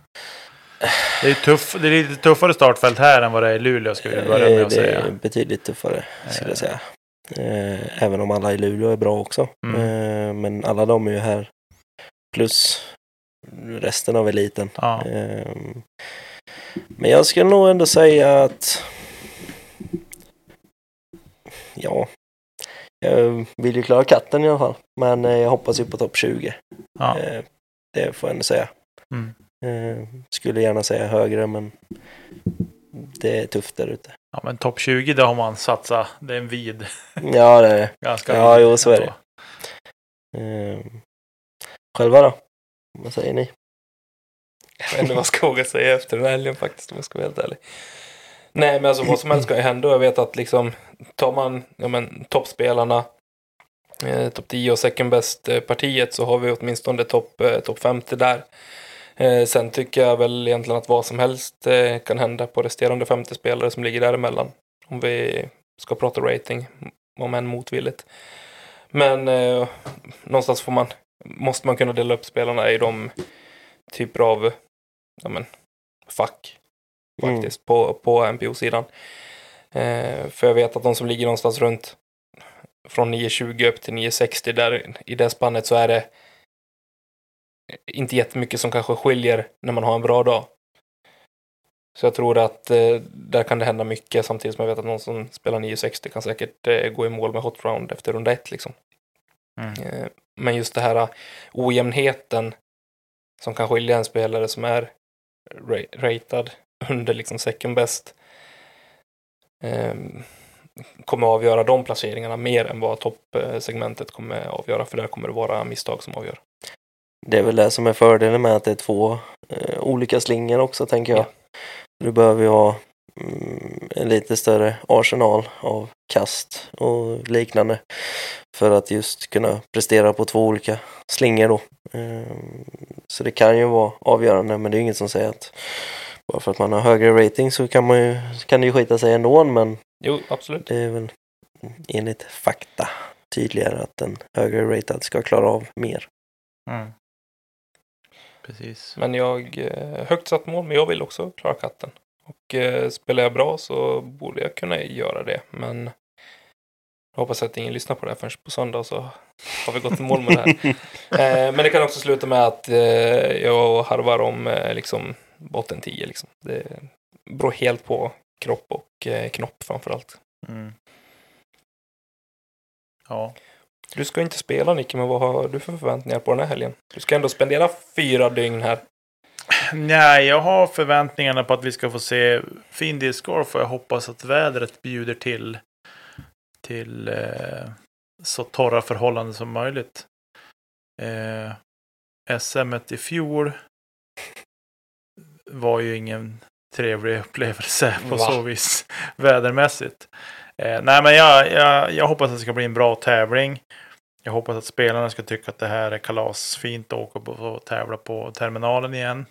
Det är, tuff, det är lite tuffare startfält här än vad det är i Luleå ska vi börja med Eh, att det är säga. betydligt tuffare skulle Eh. jag säga. Eh, även om alla i Luleå är bra också. Mm. Eh, men alla de är ju här plus resten av eliten. Ja. Men jag skulle nog ändå säga att ja, jag vill ju klara katten i alla fall. Men eh, jag hoppas ju på topp 20. Ja. Eh, Det får jag ändå säga. Mm. Eh, Skulle gärna säga högre men det är tufft där ute. ja, men topp 20 det har man satsat. Det är en vid. Ja, det är det. Ganska Ja, vid jo, så är det. Själva då? Vad säger ni? Jag vet inte vad jag ska våga säga efter den här helgen faktiskt om jag ska vara helt ärlig. Nej, men alltså vad som helst kan ju hända och jag vet att liksom tar man ja, men, toppspelarna, eh, topp 10 och second best eh, partiet så har vi åtminstone topp eh, top 50 där. Eh, sen tycker jag väl egentligen att vad som helst eh, kan hända på resterande 50 spelare som ligger däremellan. Om vi ska prata rating, om än motvilligt. Men eh, någonstans får man, måste man kunna dela upp spelarna i de typer av ja, men, fack Mm. faktiskt på, på MPO-sidan. Eh, för jag vet att de som ligger någonstans runt från 920 upp till 960 där i det spannet så är det inte jättemycket som kanske skiljer när man har en bra dag. Så jag tror att eh, där kan det hända mycket samtidigt som jag vet att någon som spelar 960 kan säkert eh, gå i mål med hot round efter runda ett liksom. Mm. Eh, Men just det här eh, ojämnheten som kan skilja en spelare som är ratad under liksom second best ehm, kommer avgöra de placeringarna mer än vad toppsegmentet kommer avgöra för där kommer det vara misstag som avgör. Det är väl det som är fördelen med att det är två eh, olika slingor också tänker jag. Ja. Du behöver ju ha mm, en lite större arsenal av kast och liknande för att just kunna prestera på två olika slingor då. Ehm, så det kan ju vara avgörande men det är inget som säger att bara för att man har högre rating så kan, man ju, kan det ju skita sig ändå men Jo, absolut. det är väl enligt fakta tydligare att en högre ratad ska klara av mer. Mm. Precis. Men jag, eh, högt satt mål, men jag vill också klara katten. Och eh, spelar jag bra så borde jag kunna göra det, men jag hoppas att ingen lyssnar på det här förrän på söndag så har vi gått i mål med det här. Eh, men det kan också sluta med att eh, jag harvar om eh, liksom botten 10 liksom. Det beror helt på kropp och eh, knopp framför allt. Mm. Ja. Du ska inte spela Nicke, men vad har du för förväntningar på den här helgen? Du ska ändå spendera fyra dygn här. Nej, jag har förväntningarna på att vi ska få se fin discgolf och jag hoppas att vädret bjuder till till eh, så torra förhållanden som möjligt. Eh, SM i fjol var ju ingen trevlig upplevelse på Va? så vis vädermässigt. Eh, nej, men jag, jag, jag hoppas att det ska bli en bra tävling. Jag hoppas att spelarna ska tycka att det här är kalasfint att åka på och tävla på terminalen igen.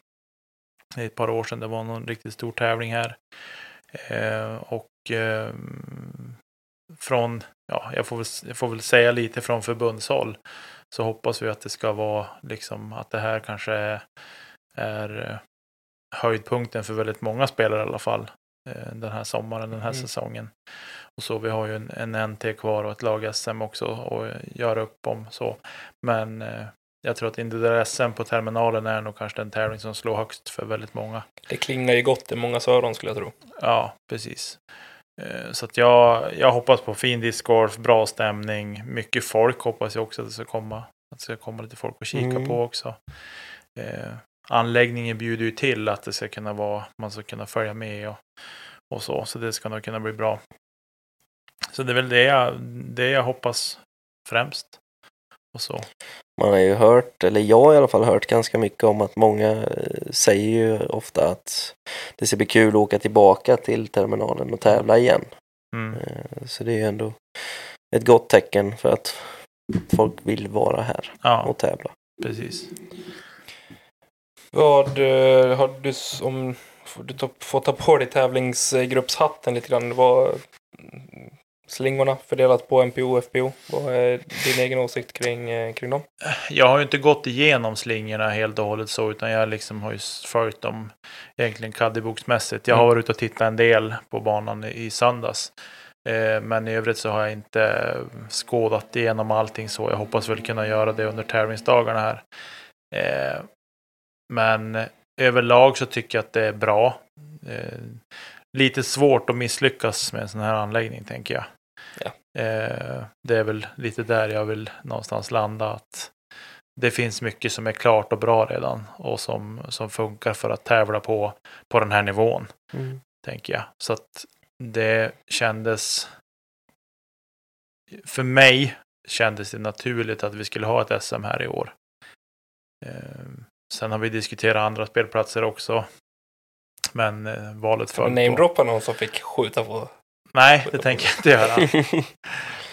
Det är ett par år sedan det var någon riktigt stor tävling här. Eh, och eh, från, ja, jag får, väl, jag får väl säga lite från förbundshåll. Så hoppas vi att det ska vara liksom att det här kanske är, är eh, höjdpunkten för väldigt många spelare i alla fall. eh, Den här sommaren, den här Mm. säsongen. Och så vi har ju en, en NT kvar och ett lag-SM också att göra upp om. Så. Men eh, jag tror att individuell SM på terminalen är nog kanske den tävling som slår högst för väldigt många. Det klingar ju gott i många öron skulle jag tro. Ja, precis. Eh, Så att jag, jag hoppas på fin discgolf, bra stämning, mycket folk hoppas jag också att det ska komma. Att det ska komma lite folk och kika Mm. på också. Eh, anläggningen bjuder ju till att det ska kunna vara, man ska kunna följa med och, och så. Så det ska nog kunna bli bra. Så det är väl det jag, det jag hoppas främst. Och så. Man har ju hört, eller jag har i alla fall hört ganska mycket om att många eh, säger ju ofta att det ska bli kul att åka tillbaka till terminalen och tävla igen. Mm. Eh, Så det är ju ändå ett gott tecken för att folk vill vara här Ja, och tävla. precis. Vad eh, har du, om du får ta på dig tävlingsgruppshatten lite grann, vad slingorna fördelat på MPO och FPO, vad är din egen åsikt kring, eh, kring dem? Jag har ju inte gått igenom slingorna helt och hållet så, utan jag liksom har ju följt dem egentligen caddyboksmässigt. Jag har Mm. varit ute och tittat en del på banan i söndags. Eh, Men i övrigt så har jag inte skådat igenom allting så. Jag hoppas väl kunna göra det under tävlingsdagarna här. Eh, Men överlag så tycker jag att det är bra. Lite svårt att misslyckas med en sån här anläggning tänker jag. Ja. Eh, Det är väl lite där jag vill någonstans landa. att det finns mycket som är klart och bra redan och som, som funkar för att tävla på, på den här nivån, tänker jag. Så att det kändes... För mig kändes det naturligt att vi skulle ha ett SM här i år. Eh, Sen har vi diskuterat andra spelplatser också. Men eh, valet föll på... namedroppa någon som fick skjuta på? Nej, det tänker jag inte göra.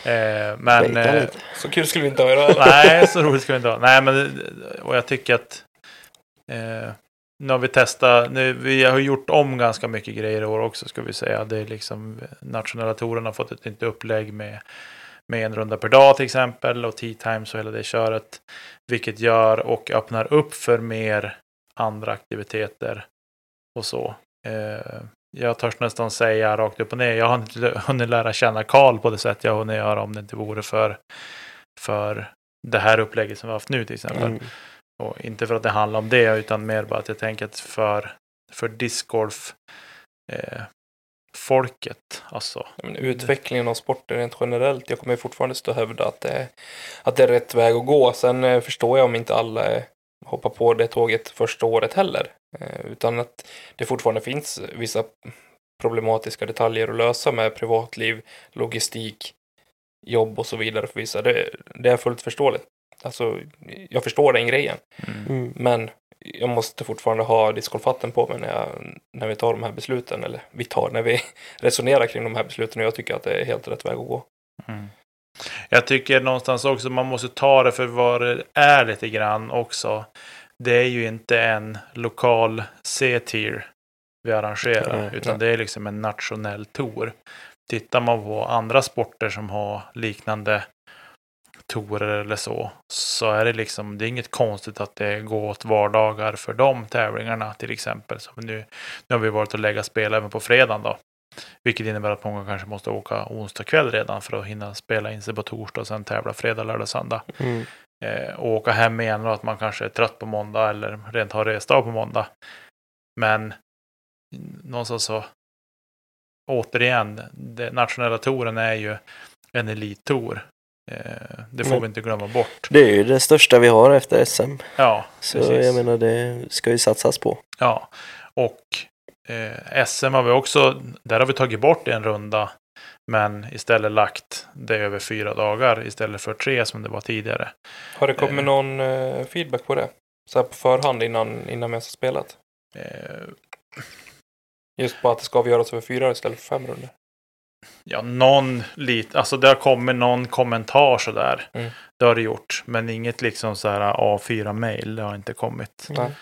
Eh, men... Eh. Så kul skulle vi inte ha göra. Nej, så roligt ska vi inte ha. Nej, men och jag tycker att eh, nu har vi testat, nu, vi har gjort om ganska mycket grejer i år också ska vi säga. Det är liksom nationella touren har fått ett nytt upplägg med, med en runda per dag till exempel och tea times och hela det köret. Vilket gör och öppnar upp för mer andra aktiviteter och så. Eh, jag törs nästan säga rakt upp och ner, jag har inte hunnit lära känna Karl på det sätt jag hunnit göra om det inte vore för, för det här upplägget som vi har haft nu till exempel. Mm. Och inte för att det handlar om det, utan mer bara att jag tänker att för, för discgolf eh, folket, alltså. Men utvecklingen av sporten rent generellt, jag kommer fortfarande stå och hävda att det, är, att det är rätt väg att gå. Sen eh, förstår jag om inte alla eh, hoppar på det tåget första året heller. Eh, utan att det fortfarande finns vissa problematiska detaljer att lösa med privatliv, logistik, jobb och så vidare för vissa. Det, det är fullt förståeligt. Alltså, jag förstår den grejen. Mm. Mm. Men jag måste fortfarande ha discgolfhatten på mig när, jag, när vi tar de här besluten. Eller vi tar, när vi resonerar kring de här besluten. Och jag tycker att det är helt rätt väg att gå. Mm. Jag tycker någonstans också man måste ta det för vad det är lite grann också. Det är ju inte en lokal C-tier vi arrangerar, Nej, utan nej. det är liksom en nationell tour. Tittar man på andra sporter som har liknande torer eller så, så är det liksom, det är inget konstigt att det går åt vardagar för de tävlingarna till exempel. Som nu, nu har vi varit och lägga spel även på fredagen då. Vilket innebär att många kanske måste åka onsdag kväll redan för att hinna spela in sig på torsdag och sen tävla fredag, lördag, söndag. Mm. Eh, och åka hem igen och att man kanske är trött på måndag eller rent har resdag på måndag. Men någonstans så återigen, den nationella touren är ju en elittour. Eh, det får Mm. vi inte glömma bort. Det är ju det största vi har efter SM. Ja, Så precis. jag menar det ska ju satsas på. Ja, och eh, SM har vi också, där har vi tagit bort en runda, men istället lagt det över fyra dagar istället för tre som det var tidigare. Har det kommit Eh. någon eh, feedback på det? Så här på förhand innan, innan vi ens har spelat? Eh, Just på att det ska avgöras över fyra istället för fem runder. Ja, någon lite, alltså det har kommit någon kommentar sådär. Mm. Det har det gjort, men inget liksom så här A4-mail, det har inte kommit. Nej.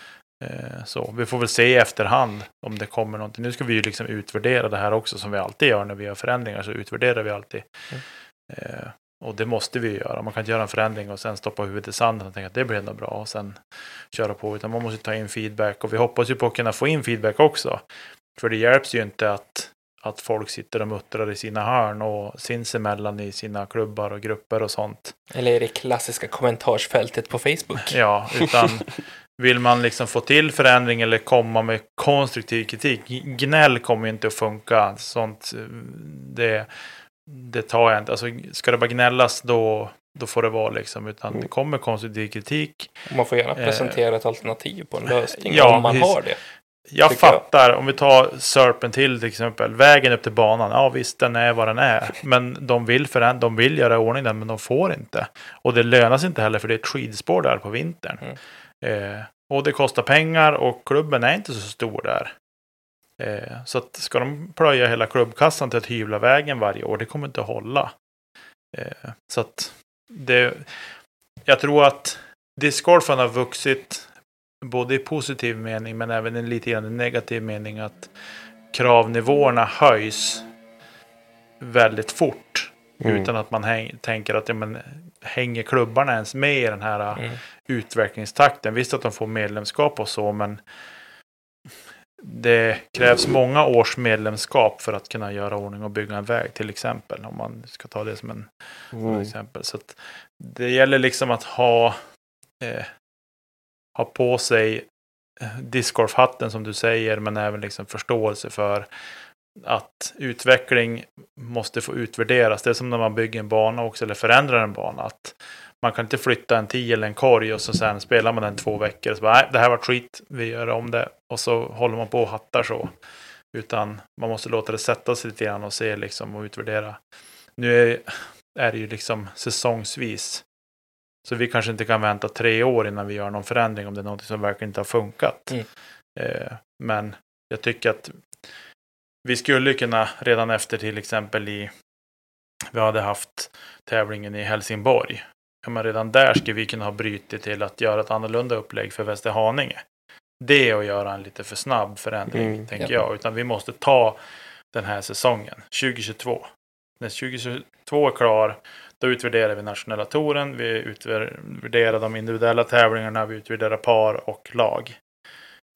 Eh, Så vi får väl se i efterhand om det kommer någonting. Nu ska vi ju liksom utvärdera det här också som vi alltid gör när vi gör förändringar. Så utvärderar vi alltid. Mm. Eh, Och det måste vi ju göra. Man kan inte göra en förändring och sen stoppa huvudet i sanden och tänka att det blir ändå bra och sen köra på. Utan man måste ta in feedback och vi hoppas ju på att kunna få in feedback också. För det hjälps ju inte att, att folk sitter och muttrar i sina hörn och sinsemellan i sina klubbar och grupper och sånt. Eller i det klassiska kommentarsfältet på Facebook. Ja, utan vill man liksom få till förändring eller komma med konstruktiv kritik, gnäll kommer inte att funka. Sånt, eh, det, det tar jag inte. Alltså, ska det bara gnällas då, då får det vara liksom. Utan det kommer konstruktiv kritik. Man får gärna Eh, presentera ett alternativ på en lösning ja, om man precis. har det. Jag Tycker jag. fattar, om vi tar Serpent till exempel, vägen upp till banan, ja visst den är vad den är, men de vill, föränd- de vill göra i ordning den, men de får inte. Och det lönar sig inte heller för det är ett skidspår där på vintern. Mm. Eh, och det kostar pengar och klubben är inte så stor där. Eh, så att ska de plöja hela klubbkassan till att hyvla vägen varje år, det kommer inte att hålla. Eh, så att det, jag tror att discgolfen har vuxit både i positiv mening men även i lite grann i negativ mening att kravnivåerna höjs väldigt fort. Mm. Utan att man tänker att ja, men, hänger klubbarna ens med i den här Mm. utvecklingstakten? Visst att de får medlemskap och så men det krävs många års medlemskap för att kunna göra ordning och bygga en väg till exempel. Om man ska ta det som en Mm. exempel. Så att det gäller liksom att ha, eh, ha på sig eh, discgolfhatten som du säger, men även liksom förståelse för att utveckling måste få utvärderas. Det är som när man bygger en bana också, eller förändrar en bana. Att man kan inte flytta en tio eller en korg och så sen spelar man den två veckor. Så bara, nej, det här var skit, vi gör om det. Och så håller man på och hattar så. Utan man måste låta det sätta sig lite grann och se liksom och utvärdera. Nu är, är det ju liksom säsongsvis. Så vi kanske inte kan vänta tre år innan vi gör någon förändring om det är något som verkligen inte har funkat. Mm. Eh, men jag tycker att vi skulle kunna redan efter till exempel i vi hade haft tävlingen i Helsingborg. Ja, men redan där skulle vi kunna ha brutit till att göra ett annorlunda upplägg för Västerhaninge. Det är att göra en lite för snabb förändring, Mm, tänker ja. jag. Utan vi måste ta den här säsongen, 2022. När 2022 är klar, då utvärderar vi nationella touren, vi utvärderar de individuella tävlingarna, vi utvärderar par och lag.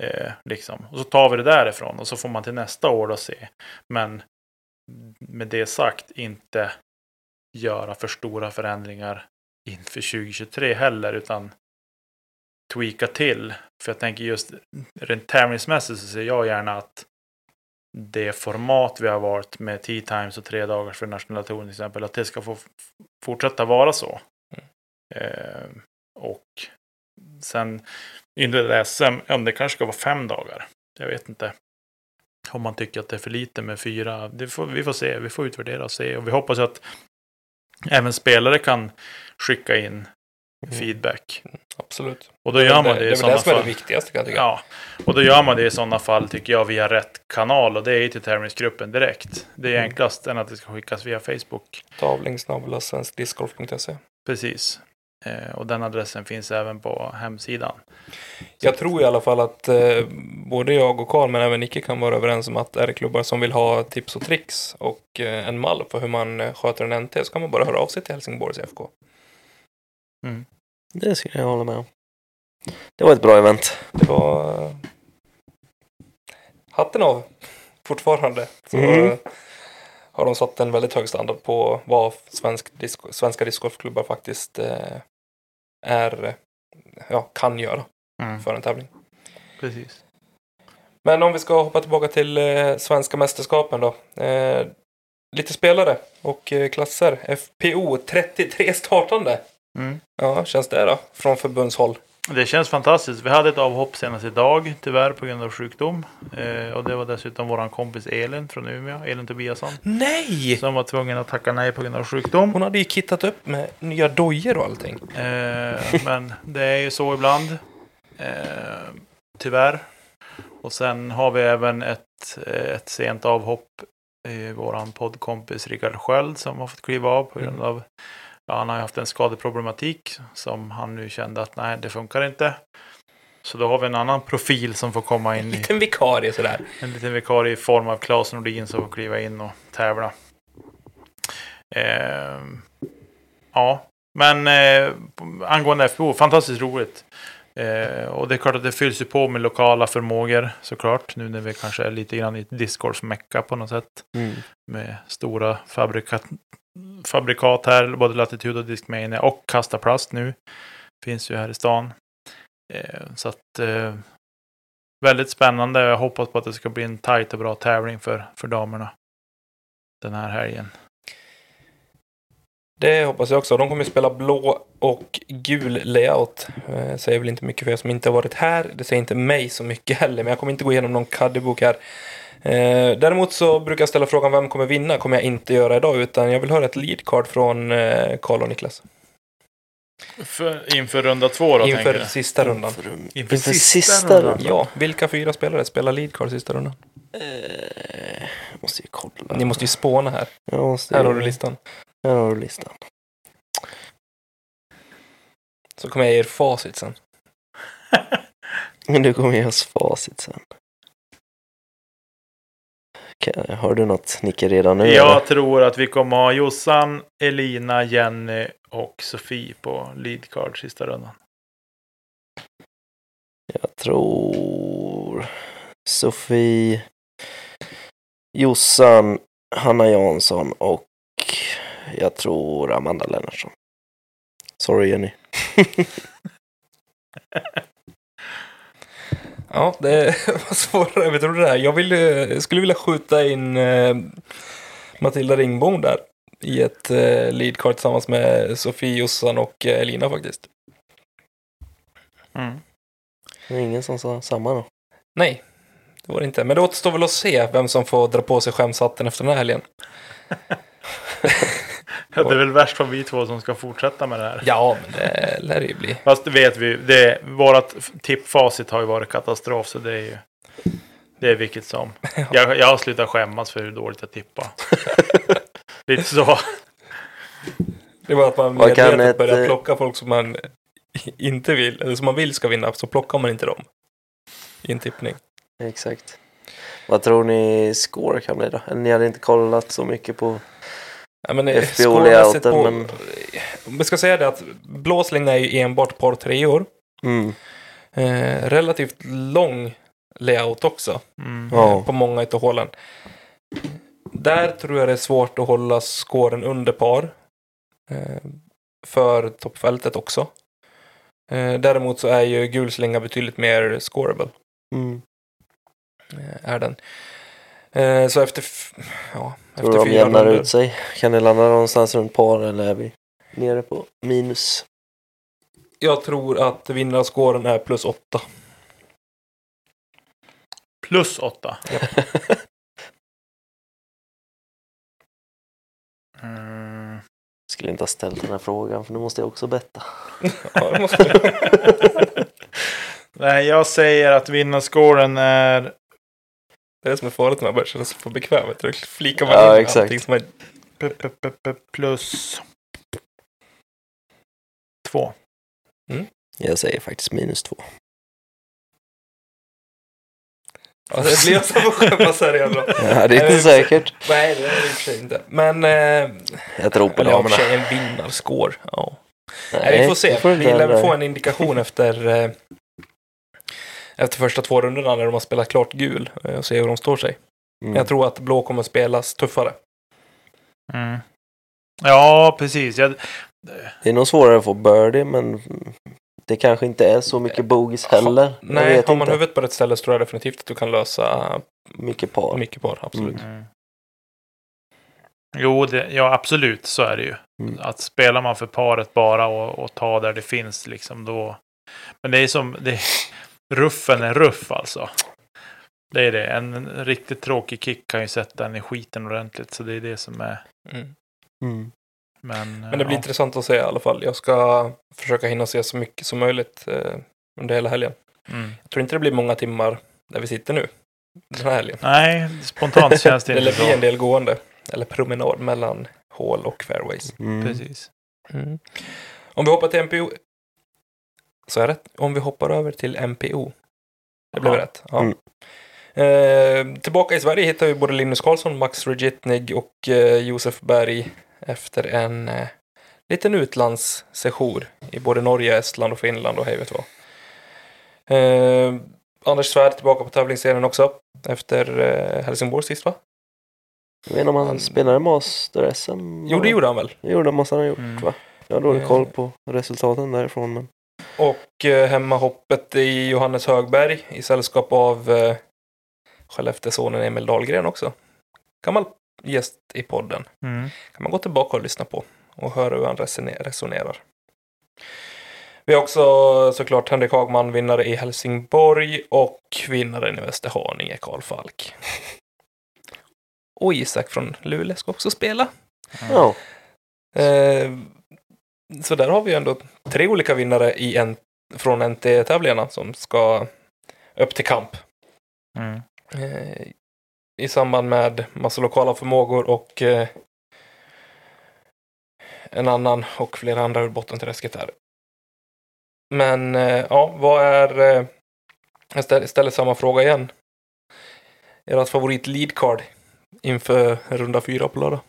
Eh, liksom. Och så tar vi det därifrån och så får man till nästa år då se. Men med det sagt inte göra för stora förändringar inför 2023 heller utan tweaka till. För jag tänker just rent tävlingsmässigt så ser jag gärna att det format vi har valt med 10 times och tre dagars för nationella touren till exempel, att det ska få fortsätta vara så. Eh, och sen individuella SM, ja, det kanske ska vara fem dagar. Jag vet inte. Om man tycker att det är för lite med fyra. Det får, vi får se, vi får utvärdera och se. Och vi hoppas att även spelare kan skicka in Mm. feedback. Absolut. Och då gör man det, det är i väl sådana det som är det fall. viktigaste kan jag tycka. Ja, och då gör man det i sådana fall tycker jag via rätt kanal och det är till tävlingsgruppen direkt. Det är Mm. enklast än att det ska skickas via Facebook. Tavling svenskdiscgolf.se. Precis. Eh, och den adressen finns även på hemsidan. Jag tror i alla fall att eh, både jag och Karl, men även Nicke kan vara överens om att är det klubbar som vill ha tips och tricks och eh, en mall för hur man sköter en NT så kan man bara höra av sig till Helsingborgs FK. Det skulle jag hålla med om. Det var ett bra event. Det var eh, hatten av fortfarande. Så Mm. har de satt en väldigt hög standard på vad svensk disco, svenska discgolfklubbar faktiskt eh, är, ja, kan göra Mm. för en tävling. Precis. Men om vi ska hoppa tillbaka till eh, svenska mästerskapen då. Eh, lite spelare och eh, klasser. FPO 33 startande. Mm. Ja, känns det då? Från förbundshåll. Det känns fantastiskt. Vi hade ett avhopp senast idag, tyvärr på grund av sjukdom. Eh, och det var dessutom våran kompis Elin från Umeå, Elin Tobiasson, Nej! som var tvungen att tacka nej på grund av sjukdom. Hon hade ju kittat upp med nya dojor och allting. Eh, men det är ju så ibland. Eh, tyvärr. Och sen har vi även ett, eh, ett sent avhopp i våran poddkompis Rickard Sköld som har fått kliva av på grund Mm. av ja, han har ju haft en skadeproblematik som han nu kände att nej, det funkar inte. Så då har vi en annan profil som får komma in En liten vikarie sådär. en liten vikarie i form av Claes Nordin som får kliva in och tävla. Eh, ja, men eh, angående FBO, fantastiskt roligt. Eh, och det är klart att det fylls ju på med lokala förmågor såklart. Nu när vi kanske är lite grann i ett discgolf-mecka på något sätt. Mm. Med stora fabrikat, fabrikat här, både Latitude och Discmania och Kasta Plast nu. Finns ju här i stan. Eh, så att eh, väldigt spännande. Jag hoppas på att det ska bli en tajt och bra tävling för, för damerna. Den här helgen. Det hoppas jag också. De kommer spela blå och gul layout. Det säger väl inte mycket för er som inte har varit här. Det säger inte mig så mycket heller, men jag kommer inte gå igenom någon caddybok här. Eh, däremot så brukar jag ställa frågan vem kommer vinna? kommer jag inte göra idag, utan jag vill höra ett lead card från eh, Karl och Niklas. För, inför runda två då, Inför sista rundan. Inför, Inför inför sista sista rundan. rundan. Ja, vilka fyra spelare spelar lead card sista rundan? Eh, jag måste ju kolla. Ni måste ju spåna här. Jag måste Här ju- har du listan. Här har du listan. Så kommer jag ge er facit sen. Men du kommer ge oss facit sen. Har du något Nicke redan nu? eller? Jag tror att vi kommer ha Jossan, Elina, Jenny och Sofie på lead card sista rundan. Jag tror Sofie, Jossan, Hanna Jansson och jag tror Amanda Lennartsson. Sorry Jenny. Ja, det var svårare än vi trodde det här. Jag ville, skulle vilja skjuta in eh, Matilda Ringbom där i ett eh, lead card tillsammans med Sofie, Jossan och eh, Elina faktiskt. Mm. Det var ingen som sa samma då. Nej, det var det inte. Men det återstår väl att se vem som får dra på sig skämshatten efter den här helgen. Ja, det är väl värst för vi två som ska fortsätta med det här. Ja, men det lär det ju bli. Fast det vet vi, det, vårat tippfacit har ju varit katastrof så det är ju det är vilket som. Jag, jag har slutat skämmas för hur dåligt jag tippar. Lite så. Det var att man medvetet börjar eh, plocka folk som man inte vill, eller som man vill ska vinna, så plockar man inte dem i en tippning. Exakt. Vad tror ni score kan bli då? Ni hade inte kollat så mycket på... Ja, men, eh, FBO layouten, på, Vi ska säga det att blåsling är ju enbart par treor. Mm. Eh, relativt lång layout också Mm. Ja. på många utav hålen. Där tror jag det är svårt att hålla scoren under par. Eh, för toppfältet också. Eh, däremot så är ju gulslinga betydligt mer scoreable. Mm. Eh, är den. Eh, så efter, ja, Tror efter de fyra jämnar runder. ut sig? Kan det landa någonstans runt par eller är vi nere på minus? Jag tror att vinnarskåren är plus åtta. Plus åtta. Mm. Skulle inte ha ställt den här frågan för nu måste jag också betta. Ja, det måste jag. Nej, jag säger att vinnarskåren är Det är det som är farligt när man börjar känna sig för bekväm. Då flikar man Ja, in exakt. allting som är... p- p- p- p- plus två. Jag säger faktiskt minus två. Ja, det blir jag som får skämmas här igen då. Ja, det är inte säkert. Nej, det är det i och för sig inte. Men... Eh, Jag tror på ja, damerna. sig en vinnarskår. Ja. Nej, vi får se. Vi lär få en indikation efter, eh, efter första två rundorna när de har spelat klart gul eh, och se hur de står sig. Mm. Jag tror att blå kommer spelas tuffare. Mm. Ja, precis. Jag, Det är nog svårare att få birdie men det kanske inte är så mycket bogeys heller. Nej, har man inte. huvudet på rätt ställe så tror jag definitivt att du kan lösa Mycket par. mycket par. Absolut. Mm. Jo, det, ja absolut så är det ju. Mm. Att spelar man för paret bara och, och ta där det finns liksom då. Men det är som, det, ruffen är ruff alltså. Det är det. En riktigt tråkig kick kan ju sätta en i skiten ordentligt. Så det är det som är. Mm. Mm. Men, Men det blir ja. intressant att se i alla fall. Jag ska försöka hinna se så mycket som möjligt eh, under hela helgen. Mm. Jag tror inte det blir många timmar där vi sitter nu. Den här helgen. Nej, spontant känns det inte lär bli en del gående. Eller promenad mellan hål och fairways. Mm. Precis. Mm. Om vi hoppar till. Så är det. Om vi hoppar över till MPO. Det blev Ja. rätt. Ja. Mm. Eh, tillbaka i Sverige hittar vi både Linus Karlsson, Max Regitnig och eh, Josef Berg efter en eh, liten utlandssejour i både Norge, Estland och Finland och hej vet vad. Eh, Anders Svärd tillbaka på tävlingsscenen också efter eh, Helsingborg sist va? Jag vet inte om han Han- spelade Master-SM? Jo, det gjorde han väl. Det gjorde han, måste han ha gjort Mm. va? Jag har dålig Eh. koll på resultaten därifrån men... Och eh, hemmahoppet i Johannes Högberg i sällskap av eh, Skellefteåsonen Emil Dahlgren också. Gammal gäst i podden. Mm. Kan man gå tillbaka och lyssna på och höra hur han resone- resonerar. Vi har också såklart Henrik Hagman, vinnare i Helsingborg och vinnaren i Västerhaninge, Karl Falk. Och Isak från Luleå ska också spela. Ja. Eh, så där har vi ändå tre olika vinnare i en, från NT-tävlingarna som ska upp till kamp. Mm. Eh, I samband med massa lokala förmågor och eh, en annan och flera andra ur bottenträsket här. Men eh, ja, vad är... Eh, jag ställer, ställer samma fråga igen. Ert favorit lead card inför runda fyra på lördag?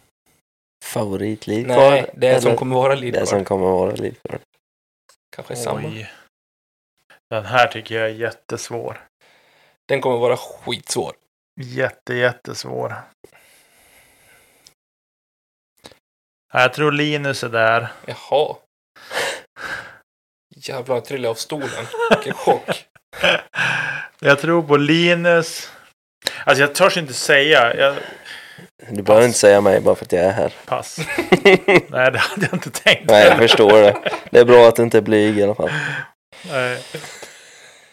Favorit lead Nej, det är som eller kommer vara lead Det card. som kommer vara lead card. Kanske samma. Oj. Den här tycker jag är jättesvår. Den kommer vara skitsvår. Jätte, jättesvår. Ja, Jag tror Linus är där. Jaha. Jävlar, jag trillade av stolen. Vilken chock. Jag tror på Linus. Alltså jag törs inte säga. Jag, Du behöver inte säga mig bara för att jag är här. pass. Nej, det hade jag inte tänkt. Nej, jag förstår det. Det är bra att du inte är blyg i alla fall. Nej.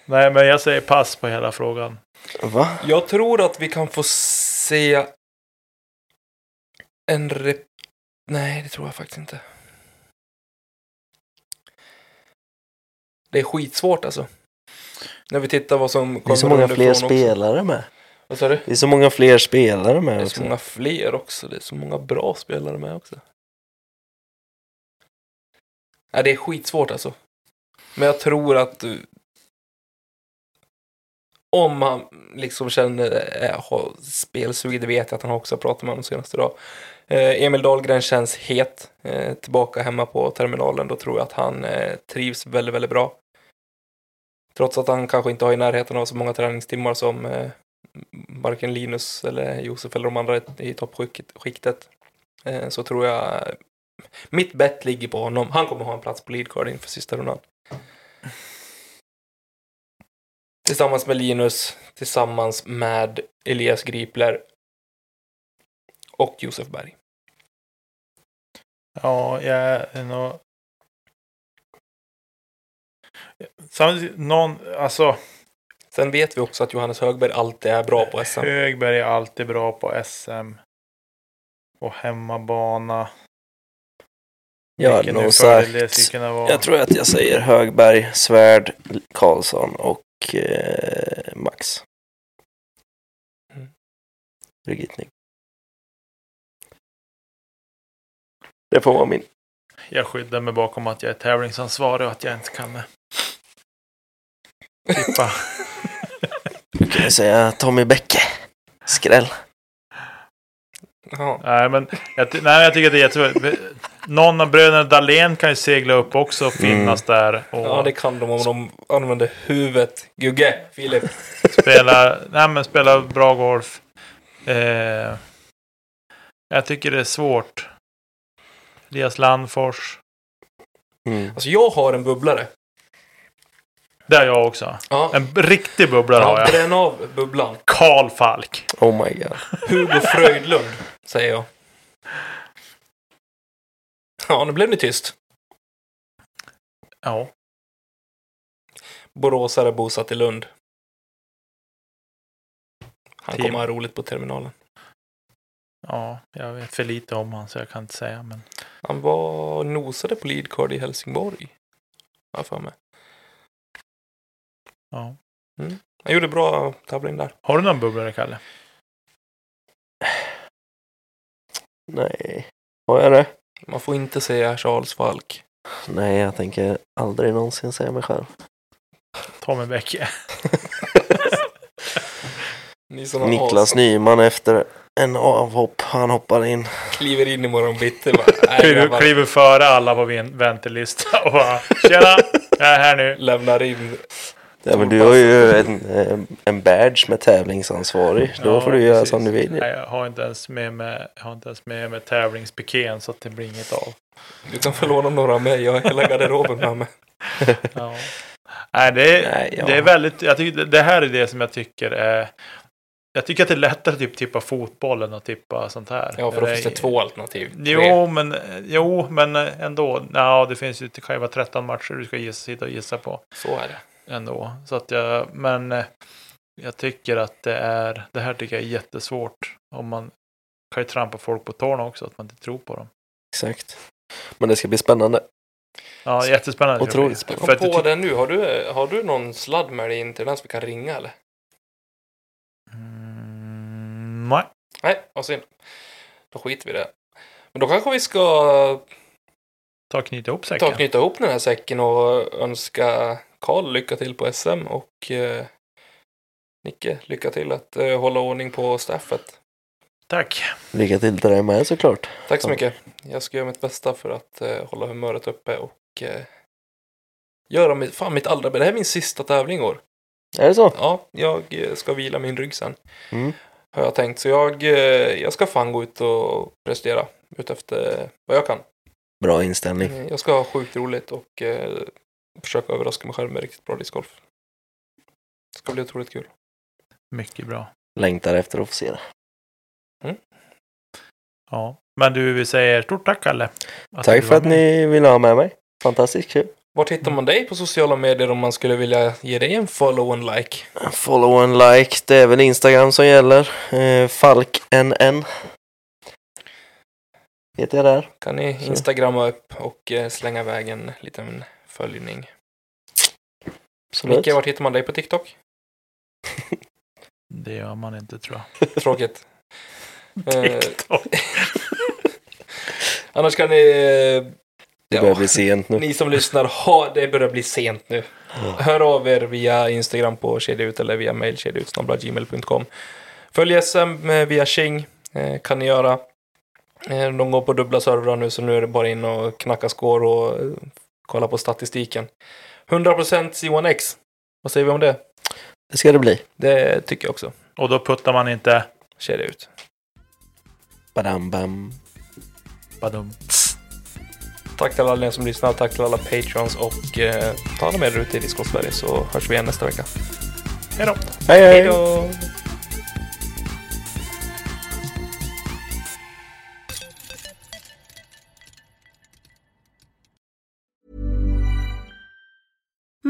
Nej, men jag säger pass på hela frågan. Va? Jag tror att vi kan få se en rep... Nej, det tror jag faktiskt inte. Det är skitsvårt alltså. När vi tittar vad som Det är kommer så många fler också. spelare med. Vad sa du? Det är så många fler spelare med Det är så också. många fler också. Det är så många bra spelare med också. Nej, det är skitsvårt alltså. Men jag tror att eh, om han liksom känner äh, har spelsug, det vet jag att han också har pratat med honom senaste dag. Eh, Emil Dahlgren känns het. Eh, tillbaka hemma på terminalen. Då tror jag att han eh, trivs väldigt, väldigt bra. Trots att han kanske inte har i närheten av så många träningstimmar som varken Linus eller Josef eller de andra i toppskiktet. Eh, så tror jag mitt bett ligger på honom. Han kommer ha en plats på leadcard inför sista rundan. Tillsammans med Linus, tillsammans med Elias Gripler och Josef Berg. Ja, jag är nog... Samtidigt, någon, alltså Sen vet vi också att Johannes Högberg alltid är bra på SM. Högberg är alltid bra på SM. Och hemmabana. Jag hade nog sagt... Jag tror att jag säger Högberg, Svärd, Karlsson och eh, Max. Mm. Brigittning. Det får vara min. Jag skyddar mig bakom att jag är tävlingsansvarig och att jag inte kan eh, tippa. Kan ju säga Tommy Bäcke. Skräll. Ja. nej, men jag, nej, jag tycker att det är jättebra. Någon av bröderna Dahlén kan ju segla upp också och finnas där. Och ja, det kan de om de använder huvudet. Gugge, Filip. spela, nej, men spela bra golf. Eh, jag tycker det är svårt. Elias Landfors. Mm. Alltså jag har en bubblare. Det har jag också. Ja. En riktig bubblare har Ja, jag. bränn av bubblan. Karl Falk. Oh my god. Hugo Fröjdlund, säger jag. Ja, nu blev det tyst. Ja. Boråsare bosatt i Lund. Han Team. kommer ha roligt på terminalen. ja, jag vet för lite om han så jag kan inte säga. Men Han var nosade på leadcard i Helsingborg. Har jag för mig. Ja. Han gjorde bra tävling där. Har du någon bubblare, Kalle? Nej, har jag det? Man får inte säga Charles Falk. Nej, jag tänker aldrig någonsin säga mig själv. Tommy Bäcke. Niklas as- Nyman efter en avhopp. Han hoppar in. kliver in imorgon bitti. bara, "Nej, Kliver, grabbar." kliver före alla på min väntelista och bara Tjena! Jag är här nu. Lämnar in. Ja, men du har ju en, en badge med tävlingsansvarig. Då Ja, får du göra precis. som du vill. Nej, jag har inte ens med mig, har inte ens med mig tävlingspiken så att det blir inget av. Du kan få låna några av mig. Jag har hela garderoben med mig. Ja. Nej, det är, Nej, ja. det är väldigt, jag tycker, det- här är det som jag tycker är Jag tycker att det är lättare att typ tippa fotbollen och tippa sånt här. Ja, för då finns det två alternativ. Jo, men, jo, men ändå. Ja, det finns ju det kan ju vara 13 matcher du ska gissa, sitta och gissa på Så är det. Ändå. Så att jag, men eh, jag tycker att det är, det här tycker jag är jättesvårt. Om man kan ju trampa folk på tårna också, att man inte tror på dem. Exakt. Men det ska bli spännande. Ja, jättespännande. Otroligt spännande. För Kom på jag det nu. Har du, har du någon sladd med dig in till den som vi kan ringa eller? Mm, nej. Nej, vad synd. Då skiter vi i det. Men då kanske vi ska Ta och knyta ihop ta säcken. och knyta ihop den här säcken och önska Karl lycka till på SM och eh, Nicke lycka till att eh, hålla ordning på staffet. Tack. Lycka till till dig med såklart. Tack så mycket. Jag ska göra mitt bästa för att eh, hålla humöret uppe och eh, göra mitt, fan mitt allra bästa. Det här är min sista tävling i år. Är det så? Ja, jag eh, ska vila min rygg sen. Mm. Har jag tänkt. Så jag, eh, jag ska fan gå ut och prestera utefter vad jag kan. Bra inställning. Eh, Jag ska ha sjukt roligt och eh, försöka överraska mig själv med riktigt bra discgolf. Det ska bli otroligt kul. Mycket bra. Längtar efter att få se det. Ja. Men du, vi säger stort tack, Kalle. Tack för att med. ni ville ha med mig. Fantastiskt kul. Vart hittar man dig på sociala medier om man skulle vilja ge dig en follow and like? Follow and like. Det är väl Instagram som gäller. Eh, FalkNN. Heter jag där. Kan ni instagramma upp och eh, slänga iväg en liten följning. Absolut. Micke, vart hittar man dig på TikTok? Det gör man inte, tror jag. Tråkigt. Eh, TikTok. annars kan ni... eh, Det börjar bli sent nu. Ni som lyssnar, ha, det börjar bli sent nu. Hör av er via Instagram på kedjaut eller via mail kedjaut.gmail.com. Följ SM eh, via Xing, eh, kan ni göra. De går på dubbla servrar nu så nu är det bara in och knacka score och kolla på statistiken. 100% C1X. Vad säger vi om det? Det ska det bli. Det tycker jag också. Och då puttar man inte... Kedja ut. Badam bam. Badum. Tack till alla som lyssnar, tack till alla patrons och eh, ta hand om er ute i Discord Sverige så hörs vi igen nästa vecka. Hej då. Hej hej! Hej